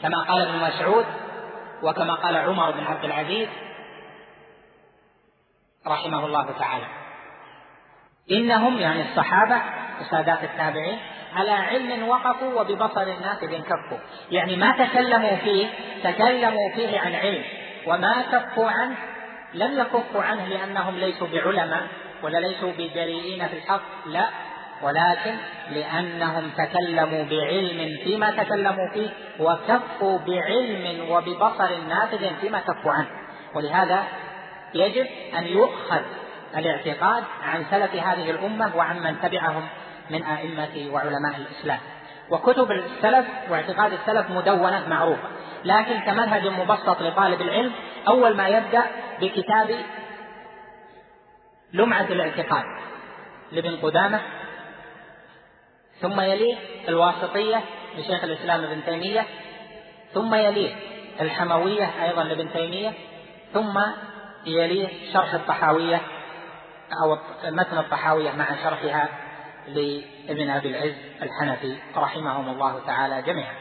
كما قال ابن مسعود وكما قال عمر بن عبد العزيز رحمه الله تعالى. إنهم يعني الصحابة وسادات التابعين على علم وقفوا وببصر نافذ كفوا يعني ما تكلموا فيه تكلموا فيه عن علم. وما كفوا عنه لم يكفوا عنه لأنهم ليسوا بعلماء ولا ليسوا بجريئين في الحق لا. ولكن لأنهم تكلموا بعلم فيما تكلموا فيه وكفوا بعلم وببصر نافذ فيما كفوا عنه. ولهذا يجب أن يؤخذ الاعتقاد عن سلف هذه الأمة وعن من تبعهم من أئمة وعلماء الإسلام. وكتب السلف واعتقاد السلف مدونة معروفة. لكن كمنهج مبسط لطالب العلم أول ما يبدأ بكتاب لمعة الاعتقاد لابن قدامة ثم يليه الواسطية لشيخ الإسلام ابن تيمية ثم يليه الحموية أيضا لابن تيمية ثم يليه شرح الطحاوية أو متن الطحاوية مع شرحها لابن أبي العز الحنفي رحمهم الله تعالى جميعا.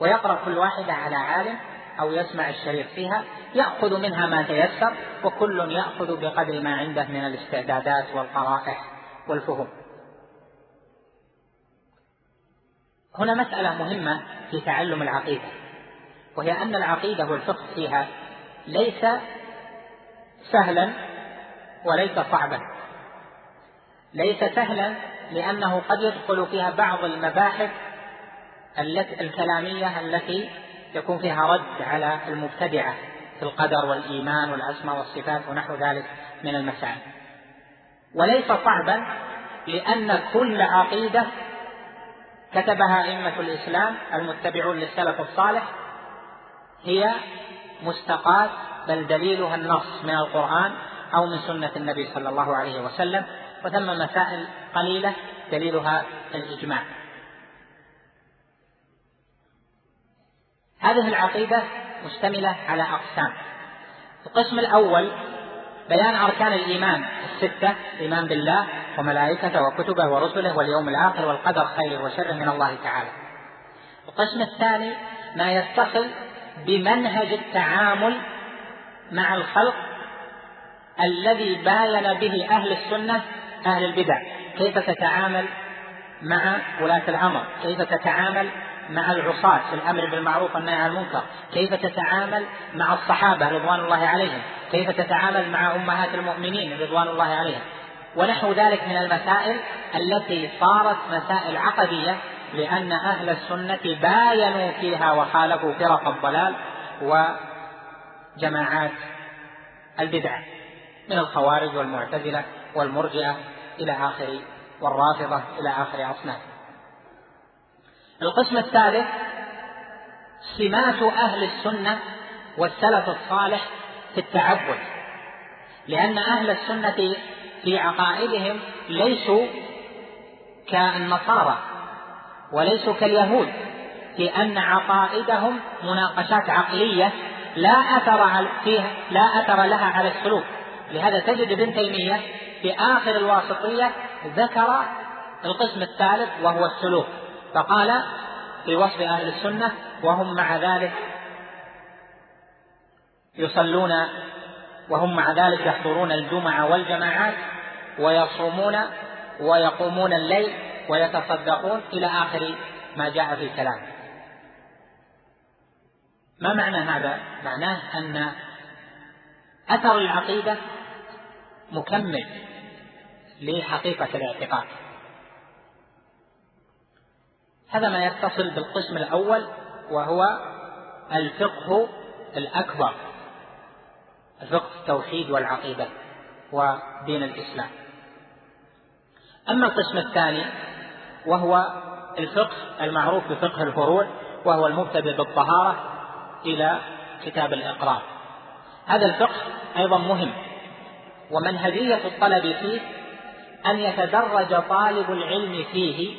ويقرأ كل واحدة على عالم أو يسمع الشريط فيها يأخذ منها ما تيسر وكل يأخذ بقدر ما عنده من الاستعدادات والقرائح والفهم. هنا مسألة مهمة في تعلم العقيدة وهي أن العقيدة والفقه فيها ليس سهلا وليس صعبا. ليس سهلا لأنه قد يدخل فيها بعض المباحث الكلامية التي يكون فيها رد على المبتدعة في القدر والإيمان والأسماء والصفات ونحو ذلك من المسائل. وليس صعبا لأن كل عقيدة كتبها أئمة الإسلام المتبعون للسلف الصالح هي مستقاة بل دليلها النص من القرآن أو من سنة النبي صلى الله عليه وسلم وثم مسائل قليلة دليلها الإجماع. هذه العقيدة مشتملة على أقسام. القسم الأول بيان أركان الإيمان الستة الإيمان بالله وملائكته وكتبه ورسله واليوم الآخر والقدر خير وشر من الله تعالى. القسم الثاني ما يتصل بمنهج التعامل مع الخلق الذي باين به أهل السنة أهل البدع. كيف تتعامل مع ولاة الأمر؟ كيف تتعامل مع العصاة في الأمر بالمعروف والنهي عن المنكر؟ كيف تتعامل مع الصحابة رضوان الله عليهم؟ كيف تتعامل مع أمهات المؤمنين رضوان الله عليهم؟ ونحو ذلك من المسائل التي صارت مسائل عقدية لأن أهل السنة باينوا فيها وخالفوا فرق الضلال وجماعات البدع من الخوارج والمعتزلة والمرجئة إلى آخر والرافضة إلى آخر أصناف. القسم الثالث سمات أهل السنة والسلف الصالح في التعبد لأن أهل السنة في عقائدهم ليسوا كالنصارى وليسوا كاليهود في أن عقائدهم مناقشات عقلية لا أثر فيها لا أثر لها على السلوك. لهذا تجد ابن تيمية في آخر الواسطية ذكر القسم الثالث وهو السلوك فقال في وصف أهل السنة وهم مع ذلك يصلون وهم مع ذلك يحضرون الجمع والجماعات ويصومون ويقومون الليل ويتصدقون إلى آخر ما جاء في الكلام. ما معنى هذا؟ معناه أن أثر العقيدة مكمل لحقيقة الاعتقاد. هذا ما يتصل بالقسم الأول وهو الفقه الأكبر فقه التوحيد والعقيدة ودين الإسلام. أما القسم الثاني وهو الفقه المعروف بفقه الفروع وهو المبتدئ بالطهارة إلى كتاب الإقرار. هذا الفقه أيضا مهم ومنهجية الطلب فيه أن يتدرج طالب العلم فيه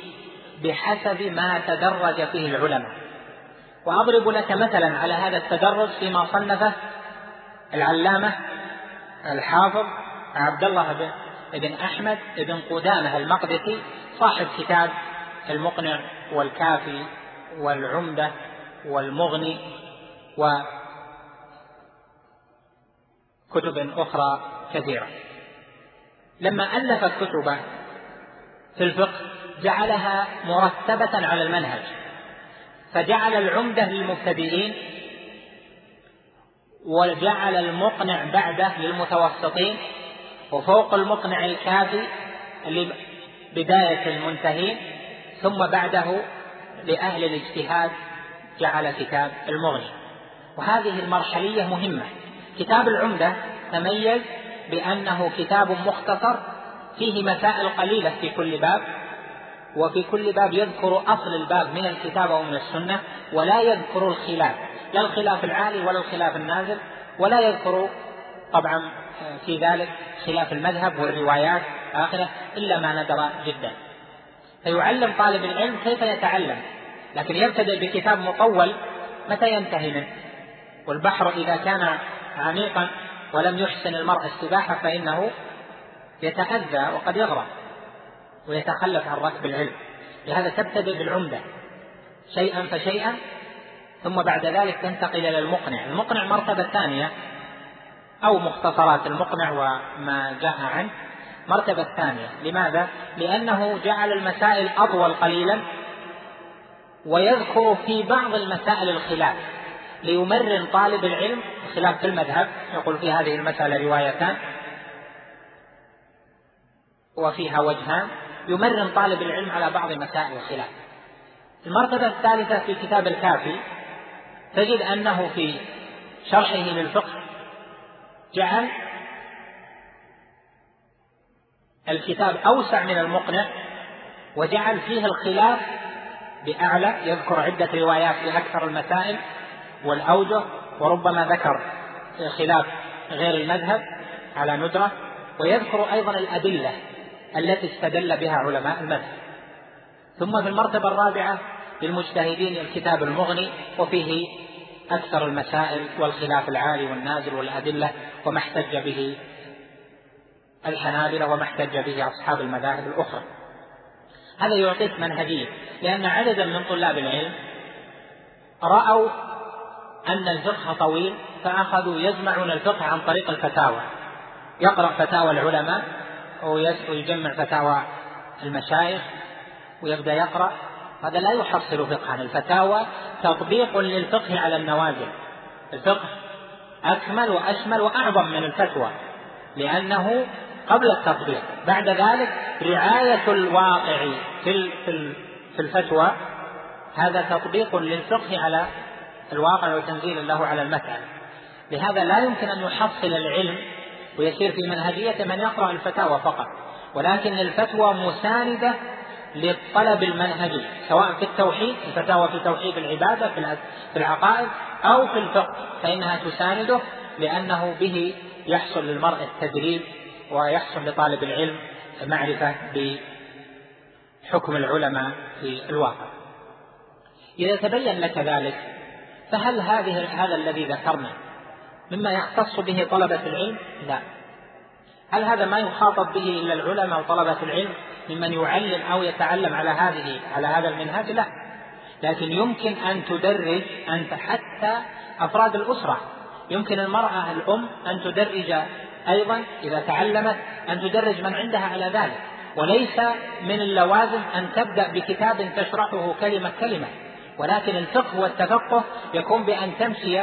بحسب ما تدرج فيه العلماء. وأضرب لك مثلا على هذا التدرج فيما صنفه العلامة الحافظ عبد الله بن أحمد بن قدامة المقدسي صاحب كتاب المقنع والكافي والعمدة والمغني وكتب أخرى كثيرة. لما ألف كتبه في الفقه جعلها مرتبة على المنهج فجعل العمدة للمبتدئين وجعل المقنع بعده للمتوسطين وفوق المقنع الكافي لبداية المنتهين ثم بعده لأهل الاجتهاد جعل كتاب المغني. وهذه المرحلية مهمة. كتاب العمدة تميز بأنه كتاب مختصر فيه مسائل قليلة في كل باب وفي كل باب يذكر أصل الباب من الكتاب أو من السنة ولا يذكر الخلاف لا الخلاف العالي ولا الخلاف النازل ولا يذكر طبعا في ذلك خلاف المذهب والروايات آخرة إلا ما ندر جدا. فيعلم طالب العلم كيف يتعلم لكن يبتدئ بكتاب مطول متى ينتهي منه؟ والبحر إذا كان عميقا ولم يحسن المرء السباحة فإنه يتأذى وقد يغرق ويتخلف عن ركب العلم. لهذا تبتدئ بالعمدة شيئا فشيئا ثم بعد ذلك تنتقل إلى المقنع. المقنع مرتبة ثانية أو مختصرات المقنع وما جاء عنه مرتبة ثانية. لماذا؟ لأنه جعل المسائل أطول قليلا ويذكر في بعض المسائل الخلاف. ليمرن طالب العلم خلاف في المذهب. يقول في هذه المسألة روايتان وفيها وجهان. يمرن طالب العلم على بعض مسائل الخلاف. المرتبة الثالثة في كتاب الكافي. تجد أنه في شرحه للفقه جعل الكتاب أوسع من المقنع وجعل فيه الخلاف بأعلى يذكر عدة روايات في أكثر المسائل والأوجه وربما ذكر خلاف غير المذهب على ندرة ويذكر أيضا الأدلة التي استدل بها علماء المذهب. ثم في المرتبة الرابعة للمجتهدين الكتاب المغني وفيه أكثر المسائل والخلاف العالي والنازل والأدلة وما احتج به الحنابلة وما احتج به أصحاب المذاهب الأخرى. هذا يعطيك منهجية لأن عددا من طلاب العلم رأوا أن الفقه طويل فأخذوا يجمعون الفقه عن طريق الفتاوى. يقرأ فتاوى العلماء ويجمع فتاوى المشايخ ويبدأ يقرأ هذا لا يحصل فقها الفتاوى تطبيق للفقه على النوازل الفقه أكمل وأشمل وأعظم من الفتوى لأنه قبل التطبيق. بعد ذلك رعاية الواقع في في الفتوى هذا تطبيق للفقه على الواقع وتنزيل له على المسألة لهذا لا يمكن أن يحصل العلم ويسير في منهجية من يقرأ الفتاوى فقط. ولكن الفتوى مساندة للطلب المنهجي سواء في التوحيد الفتاوى في توحيد العبادة في العقائد أو في الفقه فإنها تسانده لأنه به يحصل للمرء التدريب ويحصل لطالب العلم معرفة بحكم العلماء في الواقع إذا تبين لك ذلك فهل هذه هذا الذي ذكرنا مما يختص به طلبة العلم؟ لا. هل هذا ما يخاطب به إلا العلماء وطلبة العلم ممن يعلم أو يتعلم على هذه على هذا المنهج؟ لا. لكن يمكن أن تدرج أنت حتى أفراد الأسرة. يمكن المرأة الأم أن تدرج أيضا إذا تعلمت أن تدرج من عندها على ذلك وليس من اللوازم أن تبدأ بكتاب تشرحه كلمة كلمة ولكن الفقه والتفقه يكون بأن تمشي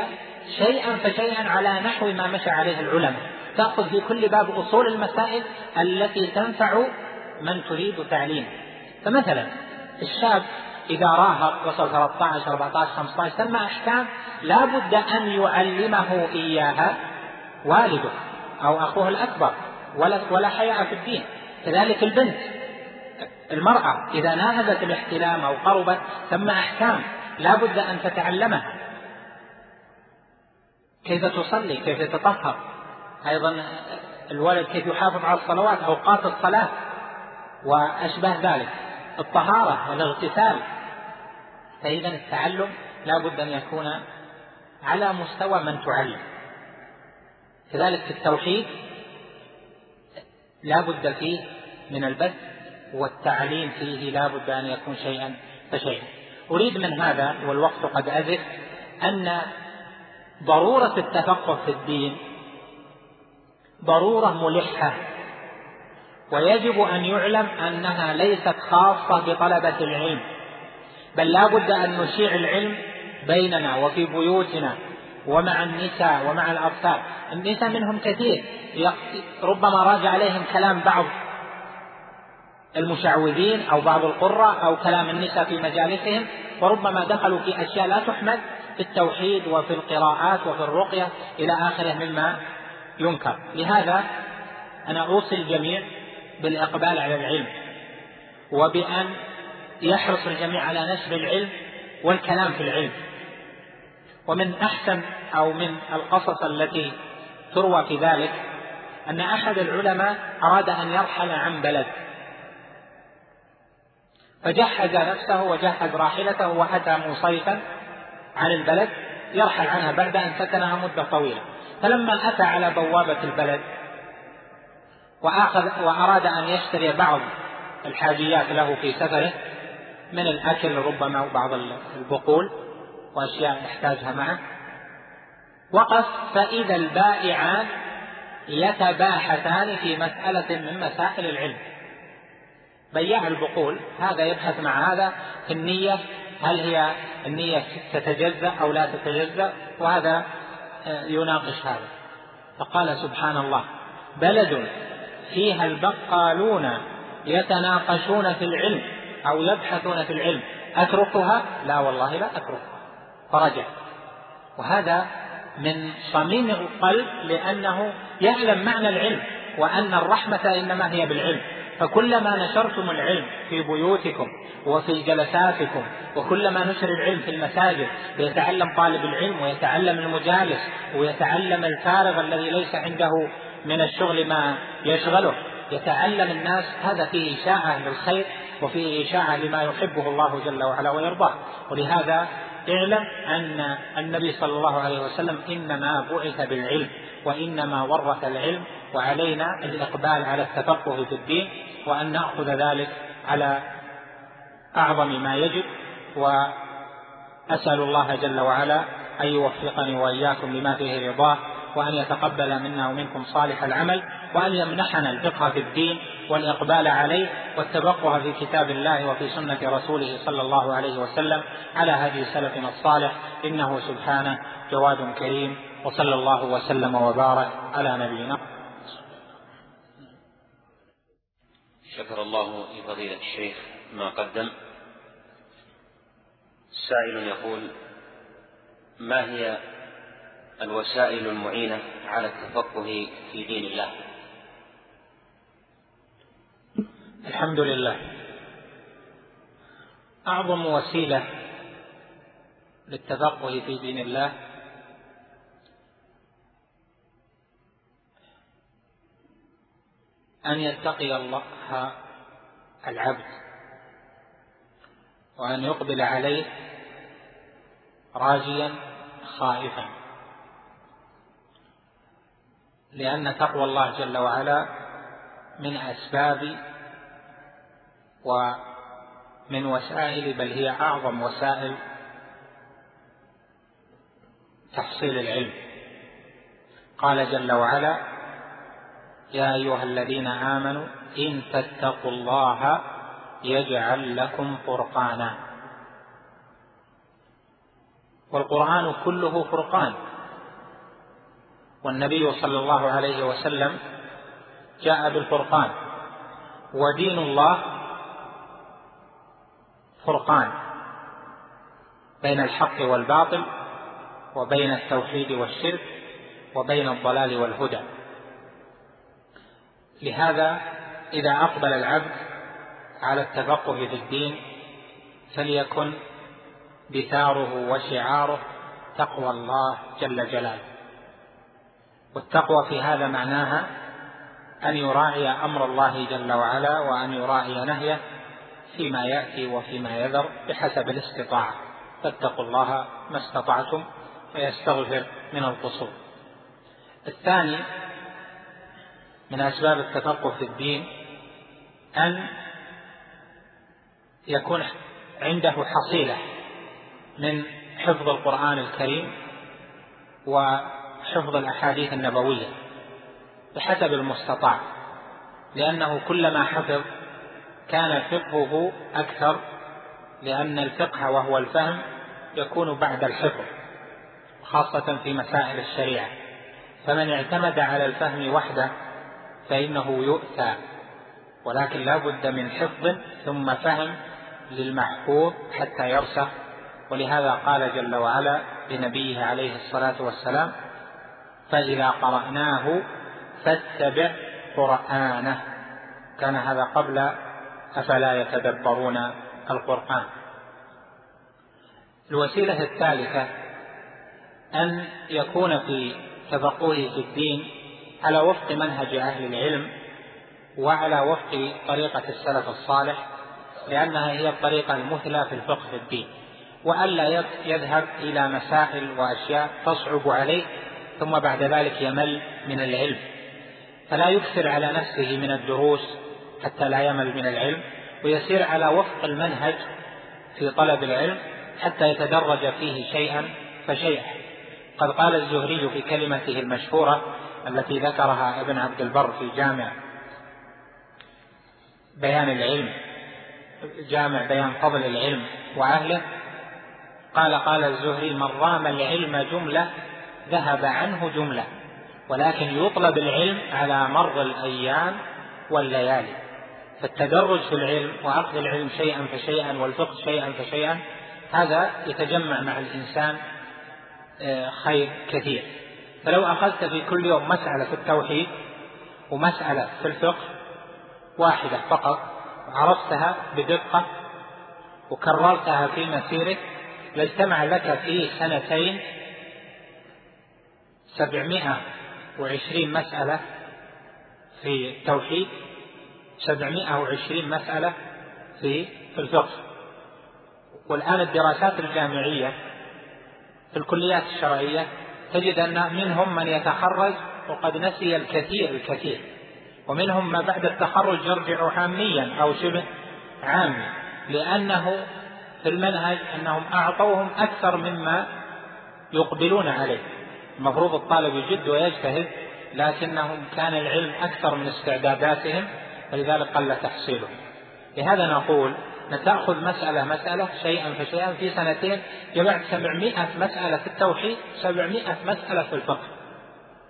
شيئا فشيئا على نحو ما مشى عليه العلماء تأخذ في كل باب أصول المسائل التي تنفع من تريد تعليمه فمثلا الشاب إذا راهق وصل 13 14 15 ثم أحكام لا بد أن يعلمه إياها والده أو أخوه الأكبر ولا ولا حياء في الدين. كذلك البنت المرأة إذا ناهزت الاحتلام أو قربت ثم أحكام لا بد أن تتعلمها. كيف تصلي؟ كيف تتطهر أيضا الولد كيف يحافظ على الصلوات أوقات الصلاة وأشبه ذلك الطهارة والاغتسال. فإذا التعلم لا بد أن يكون على مستوى من تعلم. كذلك في التوحيد لا بد فيه من البث والتعليم فيه لا بد أن يكون شيئا فشيئا. أريد من هذا والوقت قد أزف أن ضرورة التفقه في الدين ضرورة ملحة. ويجب أن يعلم أنها ليست خاصة بطلبة العلم. بل لا بد أن نشيع العلم بيننا وفي بيوتنا ومع النساء ومع الأطفال. النساء منهم كثير. ربما راجع عليهم كلام بعض المشعوذين أو بعض القراء أو كلام النساء في مجالسهم. وربما دخلوا في أشياء لا تحمد في التوحيد وفي القراءات وفي الرقية إلى آخره مما ينكر. لهذا أنا أوصي الجميع بالإقبال على العلم وبأن يحرص الجميع على نشر العلم والكلام في العلم. ومن أحسن أو من القصص التي تروى في ذلك أن أحد العلماء أراد أن يرحل عن بلد. فجهز نفسه وجهز راحلته وأتى مصيفا عن البلد يرحل عنها بعد أن سكنها مدة طويلة. فلما أتى على بوابة البلد وأخذ وأراد أن يشتري بعض الحاجيات له في سفره من الأكل ربما وبعض البقول وأشياء يحتاجها معه وقف فإذا البائعان يتباحثان في مسألة من مسائل العلم. بياع البقول هذا يبحث مع هذا في النية هل هي النية تتجزأ أو لا تتجزأ وهذا يناقش هذا. فقال سبحان الله بلد فيها البقالون يتناقشون في العلم أو يبحثون في العلم أتركها؟ لا والله لا أتركها. فرجع. وهذا من صميم القلب لأنه يعلم معنى العلم وأن الرحمة إنما هي بالعلم. فكلما نشرتم العلم في بيوتكم وفي جلساتكم وكلما نشر العلم في المساجد ويتعلم طالب العلم ويتعلم المجالس ويتعلم الفارغ الذي ليس عنده من الشغل ما يشغله. يتعلم الناس هذا فيه إشاعة للخير وفيه إشاعة لما يحبه الله جل وعلا ويرضاه. ولهذا اعلم أن النبي صلى الله عليه وسلم إنما بعث بالعلم وإنما ورث العلم وعلينا الإقبال على التفقه في الدين وأن نأخذ ذلك على أعظم ما يجب. وأسأل الله جل وعلا أن يوفقني وإياكم لما فيه رضاه وأن يتقبل منا ومنكم صالح العمل وأن يمنحنا الفقه في الدين والإقبال عليه والتبقه في كتاب الله وفي سنة رسوله صلى الله عليه وسلم على هدي سلفنا الصالح. إنه سبحانه جواد كريم وصلى الله وسلم وبارك على نبينا شكر الله لفضيلة الشيخ ما قدم. سائل يقول ما هي الوسائل المعينة على التفقه في دين الله؟ الحمد لله. أعظم وسيلة للتفقه في دين الله أن يتقي الله العبد وأن يقبل عليه راجيا خائفا. لأن تقوى الله جل وعلا من أسباب ومن وسائل بل هي أعظم وسائل تحصيل العلم. قال جل وعلا يا أيها الذين آمنوا إن تتقوا الله يجعل لكم فرقانا. والقرآن كله فرقان. والنبي صلى الله عليه وسلم جاء بالفرقان. ودين الله فرقان بين الحق والباطل وبين التوحيد والشرك وبين الضلال والهدى. لهذا إذا أقبل العبد على التفقه في الدين فليكن بثاره وشعاره تقوى الله جل جلاله. والتقوى في هذا معناها أن يراعي أمر الله جل وعلا وأن يراعي نهيه فيما يأتي وفيما يذر بحسب الاستطاعة. فاتقوا الله ما استطعتم ويستغفر من القصور. الثاني من أسباب التفقه في الدين أن يكون عنده حصيلة من حفظ القرآن الكريم وحفظ الأحاديث النبوية بحسب المستطاع لأنه كلما حفظ كان فقهه أكثر لأن الفقه وهو الفهم يكون بعد الحفظ خاصة في مسائل الشريعة. فمن اعتمد على الفهم وحده فإنه يؤتى ولكن لا بد من حفظ ثم فهم للمحفوظ حتى يرسخ ولهذا قال جل وعلا لنبيه عليه الصلاة والسلام فإذا قرأناه فاتبع قرآنه. كان هذا قبل أفلا يتدبرون القرآن. الوسيلة الثالثة أن يكون في تفقهه في الدين على وفق منهج أهل العلم وعلى وفق طريقة السلف الصالح لأنها هي الطريقة المثلى في الفقه في الدين. وألا يذهب إلى مسائل وأشياء تصعب عليه ثم بعد ذلك يمل من العلم. فلا يكثر على نفسه من الدروس حتى لا يمل من العلم ويسير على وفق المنهج في طلب العلم حتى يتدرج فيه شيئا فشيئا. قد قال الزهري في كلمته المشهورة التي ذكرها ابن عبد البر في جامع بيان العلم جامع بيان فضل العلم وأهله قال قال الزهري من رام العلم جملة ذهب عنه جملة ولكن يطلب العلم على مر الأيام والليالي فالتدرج في العلم وأخذ العلم شيئا فشيئا والفقه شيئا فشيئا هذا يتجمع مع الإنسان آه، خير كثير. فلو أخذت في كل يوم مسألة في التوحيد ومسألة في الفقه واحدة فقط عرفتها بدقة وكررتها في مسيرك لاجتمع لك في سنتين سبعمائة وعشرين مسألة في التوحيد سبعمائة وعشرين مسألة في الفقه. والآن الدراسات الجامعية في الكليات الشرعية تجد أن منهم من يتخرج وقد نسي الكثير الكثير ومنهم ما بعد التخرج يرجع عاميا أو شبه عامي لأنه في المنهج أنهم أعطوهم أكثر مما يقبلون عليه. المفروض الطالب يجد ويجتهد لكنهم كان العلم أكثر من استعداداتهم فلذلك قل تحصيلهم لهذا نقول تأخذ مسألة مسألة شيئا فشيئا في سنتين جمعت سبعمائة مسألة في التوحيد سبعمائة مسألة في الفقه.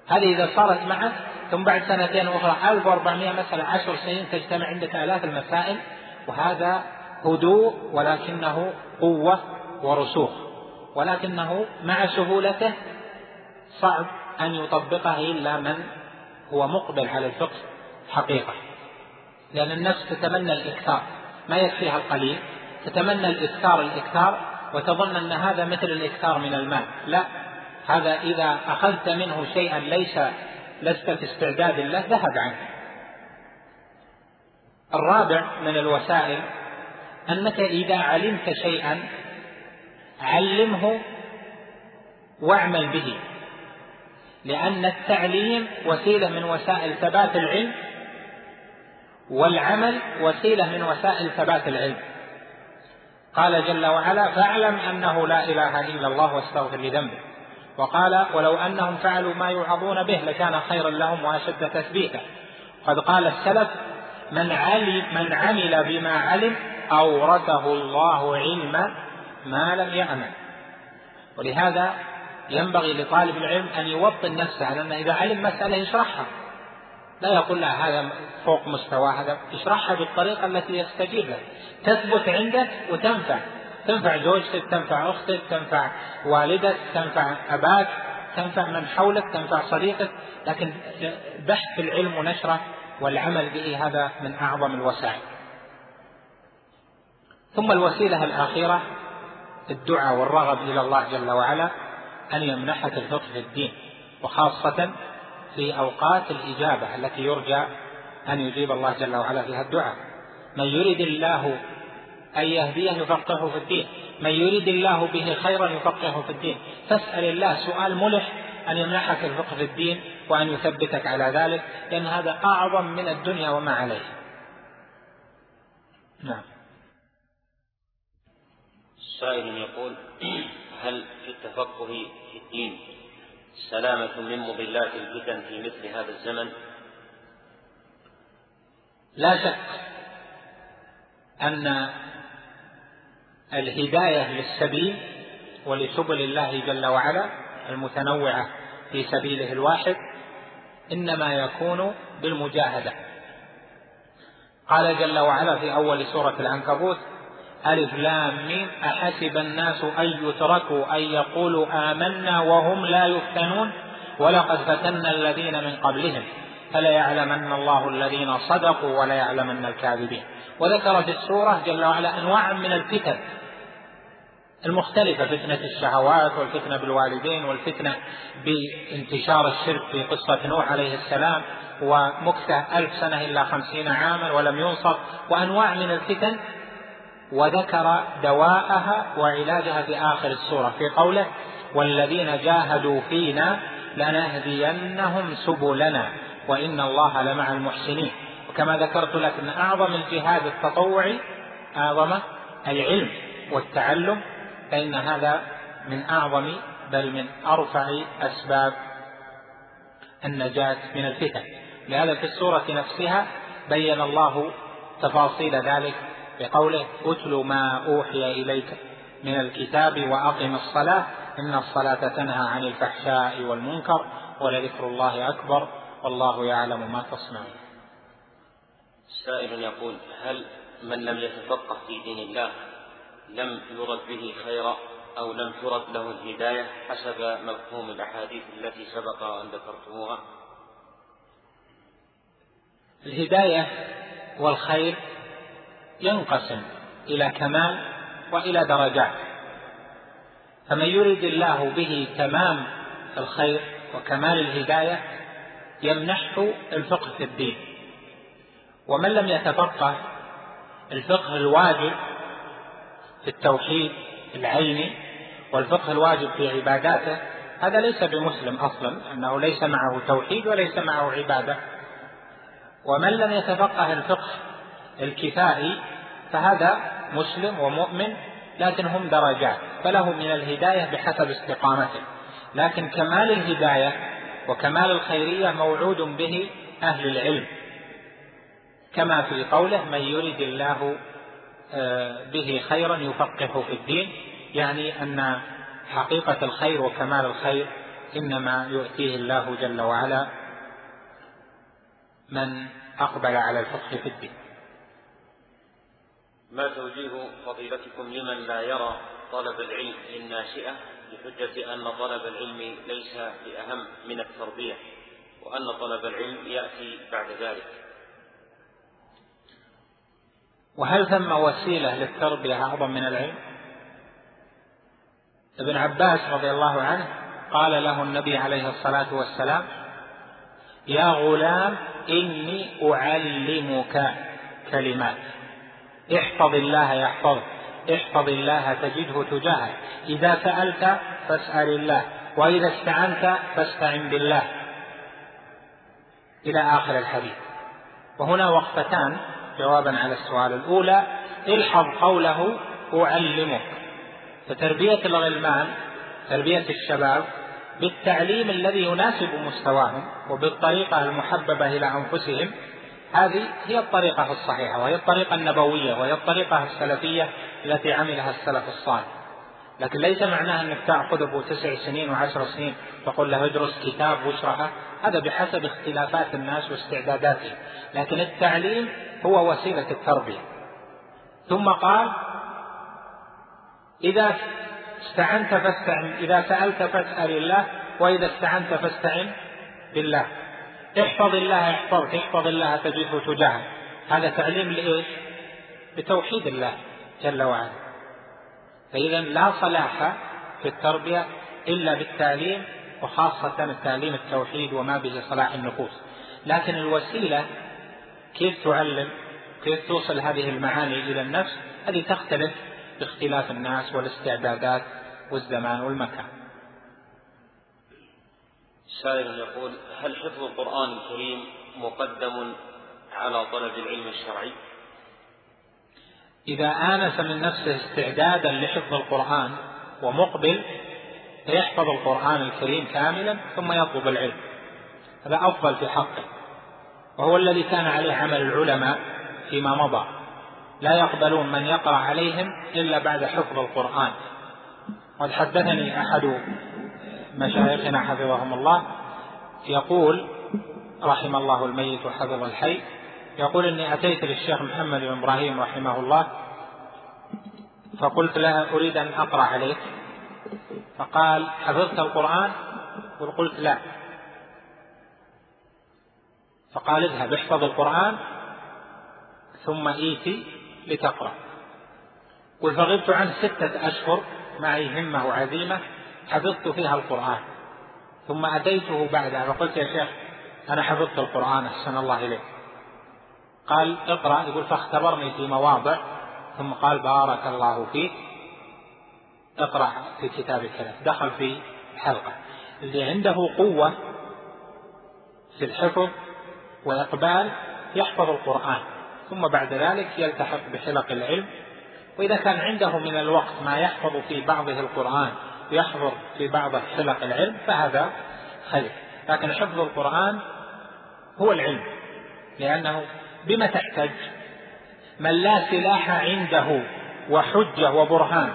هذه إذا صارت معك ثم بعد سنتين أخرى 1400 مسألة عشر سنين تجتمع عندك آلاف المسائل وهذا هدوء ولكنه قوة ورسوخ. ولكنه مع سهولته صعب أن يطبقه إلا من هو مقبل على الفقه حقيقة. لأن النفس تتمنى الإكثار. ما يكفيها القليل. تتمنى الإكثار الإكثار وتظن أن هذا مثل الإكثار من المال. لا هذا إذا أخذت منه شيئا ليس لست في استعداد له ذهب عنه. الرابع من الوسائل أنك إذا علمت شيئا علمه واعمل به لأن التعليم وسيلة من وسائل ثبات العلم والعمل وسيلة من وسائل ثبات العلم. قال جل وعلا فاعلم أنه لا إله إلا الله واستغفر لذنبك وقال ولو أنهم فعلوا ما يوعظون به لكان خيرا لهم وأشد تثبيتا. قد قال السلف من علم من عمل بما علم أورثه الله علما ما لم يعمل. ولهذا ينبغي لطالب العلم أن يوطن نفسه على أنه إذا علم مسألة يشرحها. لا يقول لها هذا فوق مستوى هذا اشرحها بالطريقة التي يستجيب لها تثبت عندك وتنفع. تنفع زوجتك تنفع أختك تنفع والدك تنفع أباك تنفع من حولك تنفع صديقك. لكن بحث العلم ونشرة والعمل به هذا من أعظم الوسائل. ثم الوسيلة الأخيرة الدعاء والرغب إلى الله جل وعلا أن يمنحك الفقه في الدين وخاصة في أوقات الإجابة التي يرجى أن يجيب الله جل وعلا فيها الدعاء. من يريد الله أن يهديه يفقهه في الدين. من يريد الله به خيرا يفقهه في الدين. فاسأل الله سؤال ملح أن يمنحك الفقه في الدين وأن يثبتك على ذلك لأن هذا أعظم من الدنيا وما عليها نعم. سائل يقول هل في التفقه في الدين سلامة من مضلات الفتن في مثل هذا الزمن. لا شك أن الهداية للسبيل ولسبل الله جل وعلا المتنوعة في سبيله الواحد إنما يكون بالمجاهدة. قال جل وعلا في أول سورة العنكبوت ألف لام ميم. أحسب الناس أن يتركوا أن يقولوا آمنا وهم لا يفتنون؟ ولقد فتنا الذين من قبلهم. فليعلمن الله الذين صدقوا وليعلمن الكاذبين. وذكر في السورة جل وعلا أنواع من الفتن المختلفة. فتنة الشهوات والفتنة بالوالدين والفتنة بانتشار الشرك في قصة نوح عليه السلام. ومكثة ألف سنة إلا خمسين عاما ولم ينصر وأنواع من الفتن وذكر دواءها وعلاجها في آخر السورة في قوله والذين جاهدوا فينا لنهدينهم سبلنا وإن الله لمع المحسنين. وكما ذكرت لك أن أعظم الجهاد التطوعي أعظم العلم والتعلم فإن هذا من أعظم بل من أرفع أسباب النجاة من الفتن. لهذا في السورة نفسها بين الله تفاصيل ذلك بقوله اتل ما أوحي إليك من الكتاب وأقم الصلاة إن الصلاة تنهى عن الفحشاء والمنكر ولذكر الله أكبر والله يعلم ما تصنعون. سائل يقول هل من لم يتفقه في دين الله لم يرد به خيرا أو لم ترد له الهداية حسب مفهوم الأحاديث التي سبق أن ذكرتموها؟ الهداية والخير ينقسم إلى كمال وإلى درجات. فمن يرد الله به تمام الخير وكمال الهداية يمنحه الفقه في الدين. ومن لم يتفقه الفقه الواجب في التوحيد العيني والفقه الواجب في عباداته هذا ليس بمسلم أصلا أنه ليس معه توحيد وليس معه عبادة. ومن لم يتفقه الفقه الكفائي فهذا مسلم ومؤمن لكن هم درجات فله من الهداية بحسب استقامته. لكن كمال الهداية وكمال الخيرية موعود به أهل العلم. كما في قوله من يرد الله آه، به خيرا يفقهه في الدين يعني أن حقيقة الخير وكمال الخير إنما يؤتيه الله جل وعلا من أقبل على الفقه في الدين. ما توجيه فضيلتكم لمن لا يرى طلب العلم للناشئة بحجة أن طلب العلم ليس بأهم من التربية وأن طلب العلم يأتي بعد ذلك وهل ثم وسيلة للتربية أعظم من العلم؟ ابن عباس رضي الله عنه قال له النبي عليه الصلاة والسلام يا غلام إني أعلمك كلمات احفظ الله يحفظك احفظ الله تجده تجاهك. إذا سألت فاسأل الله وإذا استعنت فاستعن بالله. إلى آخر الحديث. وهنا وقفتان جوابا على السؤال الأولى الحظ قوله أعلمك. فتربية الغلمان تربية الشباب بالتعليم الذي يناسب مستواهم وبالطريقة المحببة إلى أنفسهم هذه هي الطريقة الصحيحة وهي الطريقة النبوية وهي الطريقة السلفية التي عملها السلف الصالح. لكن ليس معناه أنك تأخذ أبو تسع سنين وعشر سنين تقول له ادرس كتاب واشرحه. هذا بحسب اختلافات الناس واستعداداتهم لكن التعليم هو وسيلة التربية. ثم قال إذا استعنت فاستعن إذا سألت فاسأل الله وإذا استعنت فاستعن بالله. احفظ الله يحفظك احفظ الله تجده تجاهك هذا تعليم لإيش؟ بتوحيد الله جل وعلا. فإذا لا صلاح في التربية إلا بالتعليم وخاصة التعليم التوحيد وما به صلاح النفوس. لكن الوسيلة كيف تعلم؟ كيف توصل هذه المعاني إلى النفس؟ هذه تختلف باختلاف الناس والاستعدادات والزمان والمكان. سائل يقول هل حفظ القرآن الكريم مقدم على طلب العلم الشرعي؟ إذا آنس من نفسه استعدادا لحفظ القرآن ومقبل فيحفظ القرآن الكريم كاملا ثم يطلب العلم. هذا أفضل في حقه. وهو الذي كان عليه عمل العلماء فيما مضى. لا يقبلون من يقرأ عليهم إلا بعد حفظ القرآن. قد حدثني أحد مشايخنا حفظهم الله يقول رحم الله الميت وحفظ الحي يقول إني أتيت للشيخ محمد بن إبراهيم رحمه الله فقلت له أريد أن أقرأ عليك فقال حفظت القرآن؟ قلت لا. فقال اذهب احفظ القرآن ثم إيتي لتقرأ. قل فغبت عنه ستة أشهر معي همة وعزيمة حفظت فيها القرآن. ثم أتيته بعدها فقلت يا شيخ أنا حفظت القرآن أحسن الله إليك. قال اقرأ يقول فاختبرني في مواضع ثم قال بارك الله فيك. اقرأ في كتاب الثلاث دخل في حلقة. اللي عنده قوة في الحفظ وإقبال يحفظ القرآن ثم بعد ذلك يلتحق بحلق العلم. وإذا كان عنده من الوقت ما يحفظ في بعضه القرآن ويحفظ في بعض حلق العلم فهذا خير لكن حفظ القرآن هو العلم لأنه بما تحتج من لا سلاح عنده وحجة وبرهان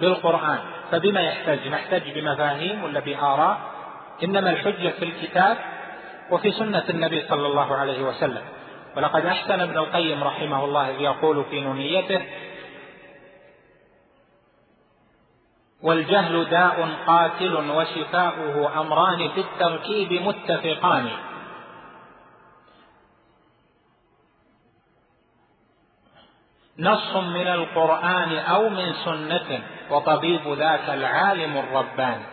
بالقرآن فبما يحتج يحتج بمفاهيم ولا بآراء؟ إنما الحجة في الكتاب وفي سنة النبي صلى الله عليه وسلم. ولقد أحسن ابن القيم رحمه الله يقول في نونيته والجهل داء قاتل وشفاؤه أمران في التركيب متفقان. نص من القرآن أو من سنة وطبيب ذاك العالم الرباني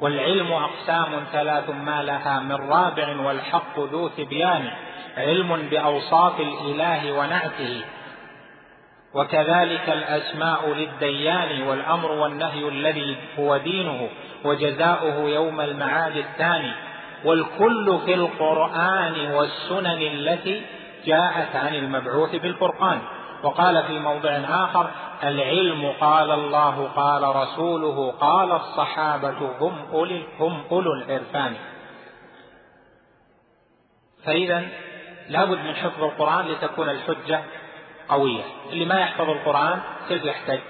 والعلم أقسام ثلاث ما لها من رابع والحق ذو تبيان. علم بأوصاف الإله ونعته. وكذلك الأسماء للديان والأمر والنهي الذي هو دينه وجزاؤه يوم المعاد الثاني. والكل في القرآن والسنن التي جاءت عن المبعوث بالفرقان. وقال في موضع آخر العلم قال الله قال رسوله قال الصحابة هم أولي هم أولو العرفان. فإذا لابد من حفظ القرآن لتكون الحجة قوية. اللي ما يحفظ القرآن كيف يحتج؟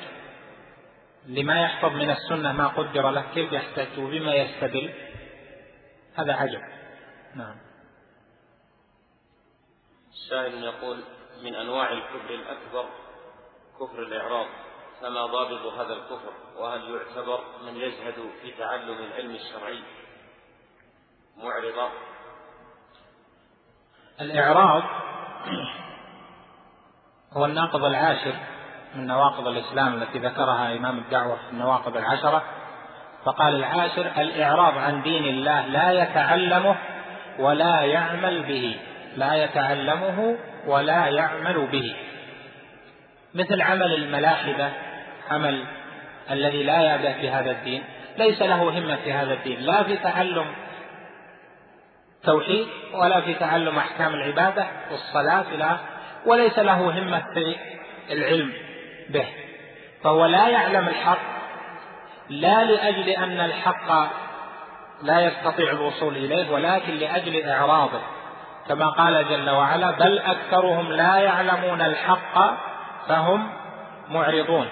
اللي ما يحفظ من السنة ما قدر له كيف يحتج وبما يستدل؟ هذا عجب. نعم. السائل يقول من أنواع الكفر الأكبر كفر الإعراض فما ضابط هذا الكفر؟ وهل يعتبر من يزهد في تعلم العلم الشرعي؟ معرضا الإعراض هو الناقض العاشر من نواقض الإسلام التي ذكرها إمام الدعوة في النواقض العشرة. فقال العاشر الإعراض عن دين الله لا يتعلمه ولا يعمل به. لا يتعلمه ولا يعمل به. مثل عمل الملاحدة عمل الذي لا يعبأ في هذا الدين ليس له همة في هذا الدين. لا في تعلم توحيد ولا في تعلم أحكام العبادة والصلاة إلى وليس له همة في العلم به. فهو لا يعلم الحق لا لأجل أن الحق لا يستطيع الوصول إليه ولكن لأجل إعراضه. كما قال جل وعلا بل أكثرهم لا يعلمون الحق فهم معرضون.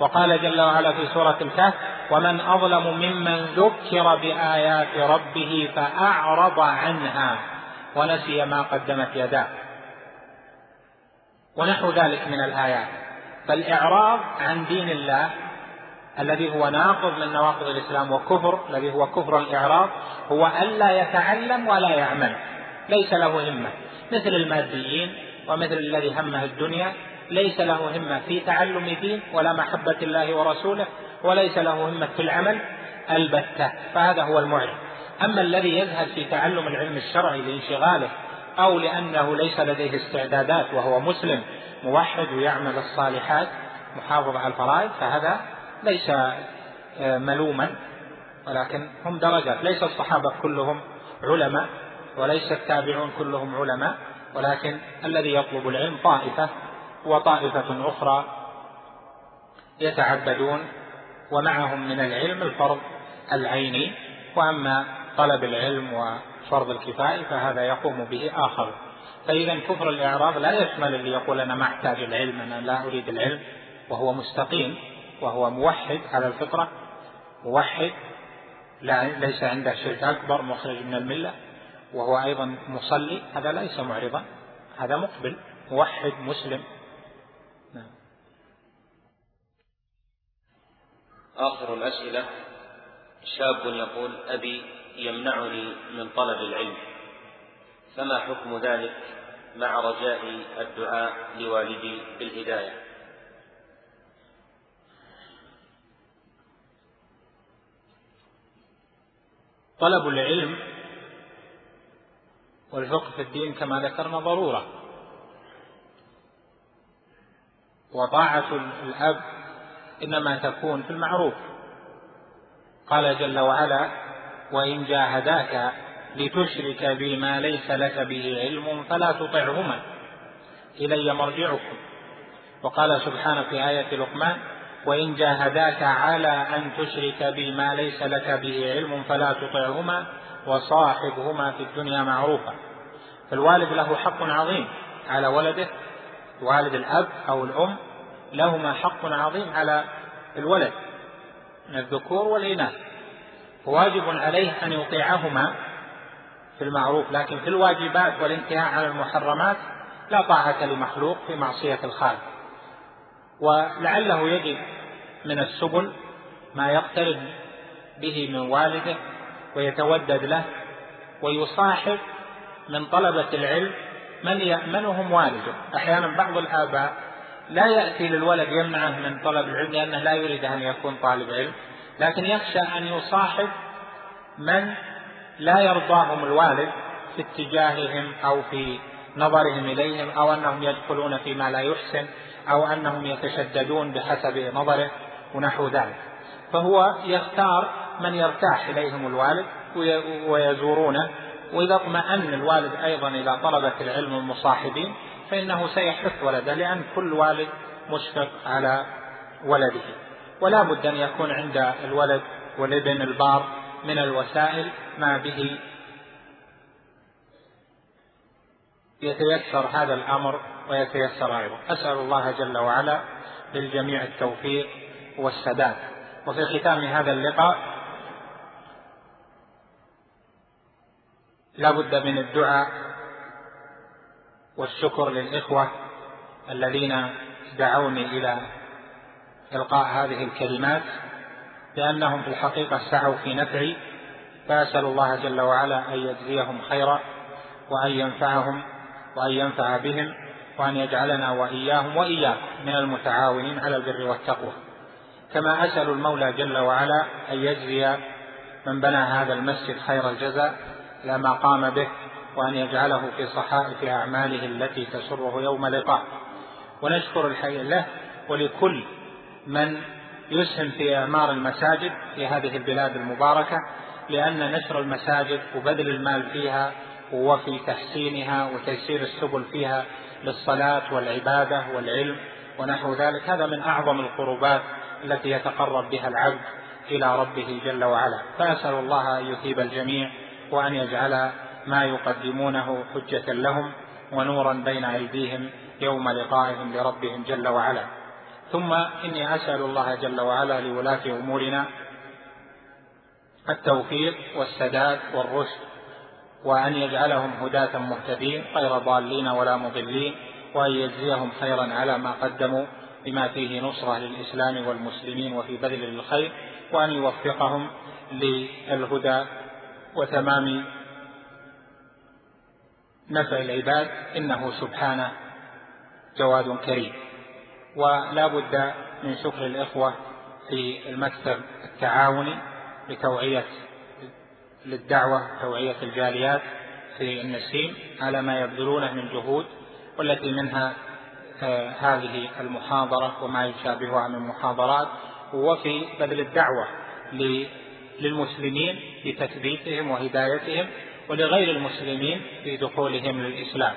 وقال جل وعلا في سورة الكهف ومن أظلم ممن ذكر بآيات ربه فأعرض عنها ونسي ما قدمت يداه. ونحو ذلك من الآيات. فالإعراض عن دين الله الذي هو ناقض من نواقض الإسلام وكفر الذي هو كفر الإعراض هو ألا يتعلم ولا يعمل. ليس له همة. مثل الماديين ومثل الذي همه الدنيا ليس له همة في تعلم دين ولا محبة الله ورسوله وليس له همة في العمل البتة. فهذا هو المعرض أما الذي يذهب في تعلم العلم الشرعي لانشغاله أو لأنه ليس لديه استعدادات وهو مسلم موحد ويعمل الصالحات محافظ على الفرائض فهذا ليس آه، ملوما ولكن هم درجات. ليس الصحابة كلهم علماء وليس التابعون كلهم علماء ولكن الذي يطلب العلم طائفة وطائفة أخرى يتعبدون ومعهم من العلم الفرض العيني. وأما طلب العلم وفرض الكفاية فهذا يقوم به آخر. فإذا كفر الإعراض لا يشمل اللي يقول أنا ما أحتاج العلم أنا لا أريد العلم. وهو مستقيم وهو موحد على الفطرة موحد لا ليس عنده شرك أكبر مخرج من الملة وهو أيضا مصلي. هذا ليس معرضا هذا مقبل موحد مسلم. نعم. آخر الأسئلة شاب يقول أبي يمنعني من طلب العلم. فما حكم ذلك مع رجاء الدعاء لوالدي بالهداية؟ طلب العلم والفقه في الدين كما ذكرنا ضرورة. وطاعة الأب إنما تكون في المعروف. قال جل وعلا وإن جاهداك لتشرك بي ما ليس لك به علم فلا تطعهما. إلي مرجعكم. وقال سبحانه في آية لقمان وإن جاهداك على أن تشرك بي ما ليس لك به علم فلا تطعهما وصاحبهما في الدنيا معروفا. فالوالد له حق عظيم على ولده والد الأب أو الأم لهما حق عظيم على الولد من الذكور والإناث. فواجب عليه أن يطيعهما في المعروف لكن في الواجبات والانتهاء عن المحرمات لا طاعة لمخلوق في معصية الخالق. ولعله يجد من السبل ما يقترب به من والده ويتودد له ويصاحب من طلبة العلم من يأمنهم والده. أحيانا بعض الآباء لا يأتي للولد يمنعه من طلب العلم لأنه لا يريد أن يكون طالب علم. لكن يخشى أن يصاحب من لا يرضاهم الوالد في اتجاههم أو في نظرهم إليهم أو أنهم يدخلون فيما لا يحسن أو أنهم يتشددون بحسب نظره ونحو ذلك. فهو يختار من يرتاح إليهم الوالد ويزورونه. وإذا اطمأن الوالد أيضا إلى طلبة العلم المصاحبين فإنه سيحث ولده لأن كل والد مشفق على ولده. ولا بد أن يكون عند الولد والابن البار من الوسائل ما به يتيسر هذا الأمر ويتيسر أيضا. أسأل الله جل وعلا للجميع التوفيق والسداد. وفي ختام هذا اللقاء لا بد من الدعاء والشكر للإخوة الذين دعوني إلى إلقاء هذه الكلمات لأنهم في الحقيقة سعوا في نفعي فأسأل الله جل وعلا أن يجزيهم خيرا وأن ينفعهم وأن ينفع بهم وأن يجعلنا وإياهم وإياكم من المتعاونين على البر والتقوى. كما أسأل المولى جل وعلا أن يجزي من بنى هذا المسجد خير الجزاء لما قام به وأن يجعله في صحائف أعماله التي تسره يوم لقاء. ونشكر الحي له ولكل من يسهم في إعمار المساجد في هذه البلاد المباركة لأن نشر المساجد وبذل المال فيها وفي تحسينها وتيسير السبل فيها للصلاة والعبادة والعلم ونحو ذلك. هذا من أعظم القربات التي يتقرب بها العبد إلى ربه جل وعلا. فأسأل الله أن يثيب الجميع وأن يجعل ما يقدمونه حجة لهم ونورا بين أيديهم يوم لقائهم لربهم جل وعلا. ثم إني أسأل الله جل وعلا لولاة أمورنا التوفيق والسداد والرشد وأن يجعلهم هداة مهتدين غير ضالين ولا مضلين وأن يجزيهم خيرا على ما قدموا بما فيه نصرة للإسلام والمسلمين وفي بذل للخير وأن يوفقهم للهدى وتمام نفع العباد إنه سبحانه جواد كريم. ولا بد من شكر الإخوة في المكتب التعاوني لتوعية للدعوة توعية الجاليات في النسيم على ما يبذلونه من جهود والتي منها آه، هذه المحاضرة وما يشابهها من محاضرات وفي بذل الدعوة للمسلمين في تثبيتهم وهدايتهم ولغير المسلمين في دخولهم للإسلام.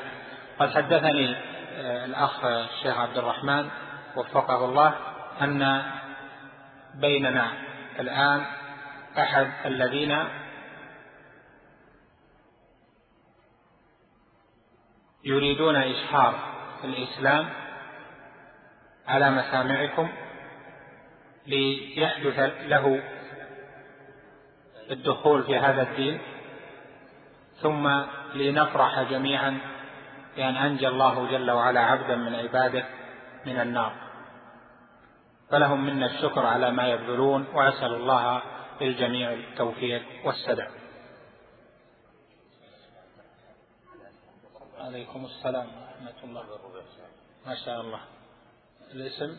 قد حدثني آه، الأخ الشيخ عبد الرحمن وفقه الله أن بيننا الآن أحد الذين يريدون إشهار الإسلام على مسامعكم ليحدث له الدخول في هذا الدين ثم لنفرح جميعا بأن أنجى الله جل وعلا عبدا من عباده. من النار. فلهم منا الشكر على ما يبذلون وأسأل الله للجميع التوفيق والسداد. عليكم السلام ورحمة الله ما شاء الله. الاسم؟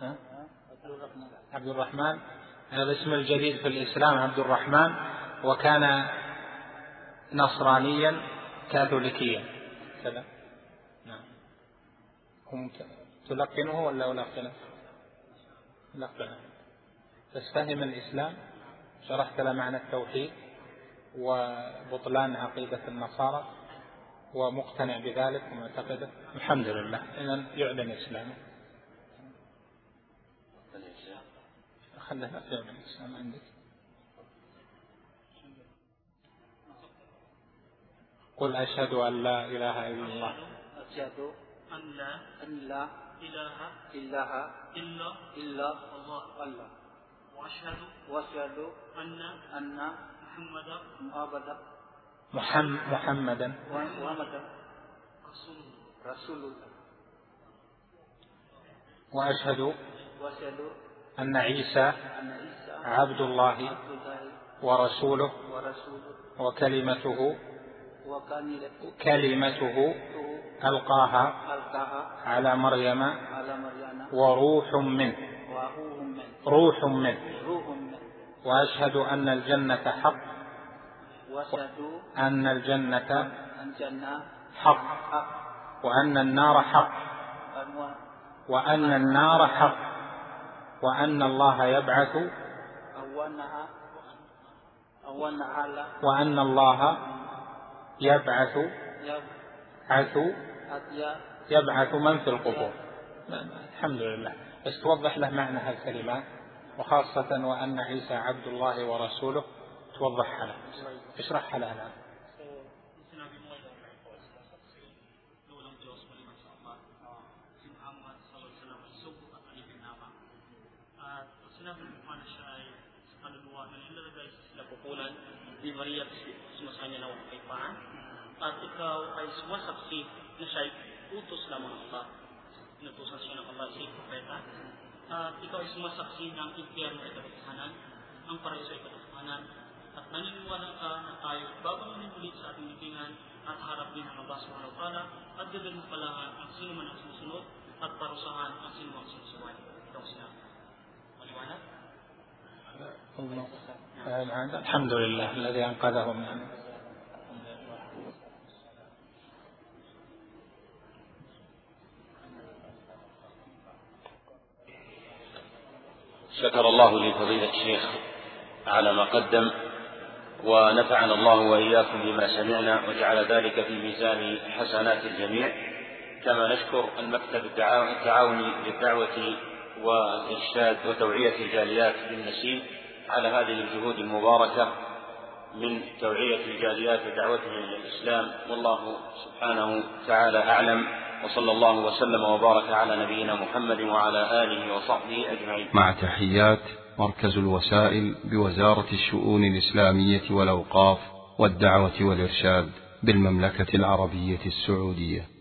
ها؟ عبد الرحمن الاسم الجديد في الإسلام عبد الرحمن وكان نصرانيا كاثوليكيا. هم تلقنه ولا ألقنه؟ لقنه؟ بس فهم الإسلام شرحت له معنى التوحيد وبطلان عقيدة النصارى ومقتنع بذلك ومعتقده. الحمد لله. إذا يعلن إسلامه. خلنا في الإسلام عندك. قل أشهد أن لا إله إلا الله. أشهد أن لا أن لا إله إله إلا إلا الله. الله. وأشهد وأشهد أن أن محمدا محمدا محمدا. محمدا رسول رسول الله. وأشهد وأشهد أن عيسى عبد الله ورسوله. وكلمته كلمته ألقاها على مريم وروح منه. روح منه. وأشهد أن الجنة حق. أن الجنة حق. وأن النار حق. وأن النار حق. وأن الله يبعث. وأن الله يبعث يبعث يبعث من في القبور الحمد لله بس توضح له معنى هالكلمات وخاصة وأن عيسى عبد الله ورسوله توضحها له اشرحها له الآن semuanya nawang kaipaan at ikaw ay sumasaksi na siya utos lamang Allah inutusan siya ng Allah sa propeta at ikaw ay sumasaksi ng impyerno ay katotohanan ang paraiso ay katotohanan at naniniwala ka na tayo babangunin ulit sa ating libingan at harap din ng Allah subhanahu wa ta'ala at gagawin mo palangan ang sino man ang sumusunod at parusahan ang sino ang sinusuway. Ito ang sinabi. Maliwanag? الحمد لله الذي أنقذه من شكر الله لفضيلة الشيخ على ما قدم ونفعنا الله وإياكم بما سمعنا وجعل ذلك في ميزان حسنات الجميع. كما نشكر المكتب التعاوني للدعوة والإرشاد وتوعية الجاليات بالنسيم على هذه الجهود المباركة من توعية الجاليات ودعوتهم إلى الإسلام والله سبحانه تعالى أعلم. وصلى الله وسلم وبارك على نبينا محمد وعلى آله وصحبه أجمعين. مع تحيات مركز الوسائل بوزارة الشؤون الإسلامية والأوقاف والدعوة والإرشاد بالمملكة العربية السعودية.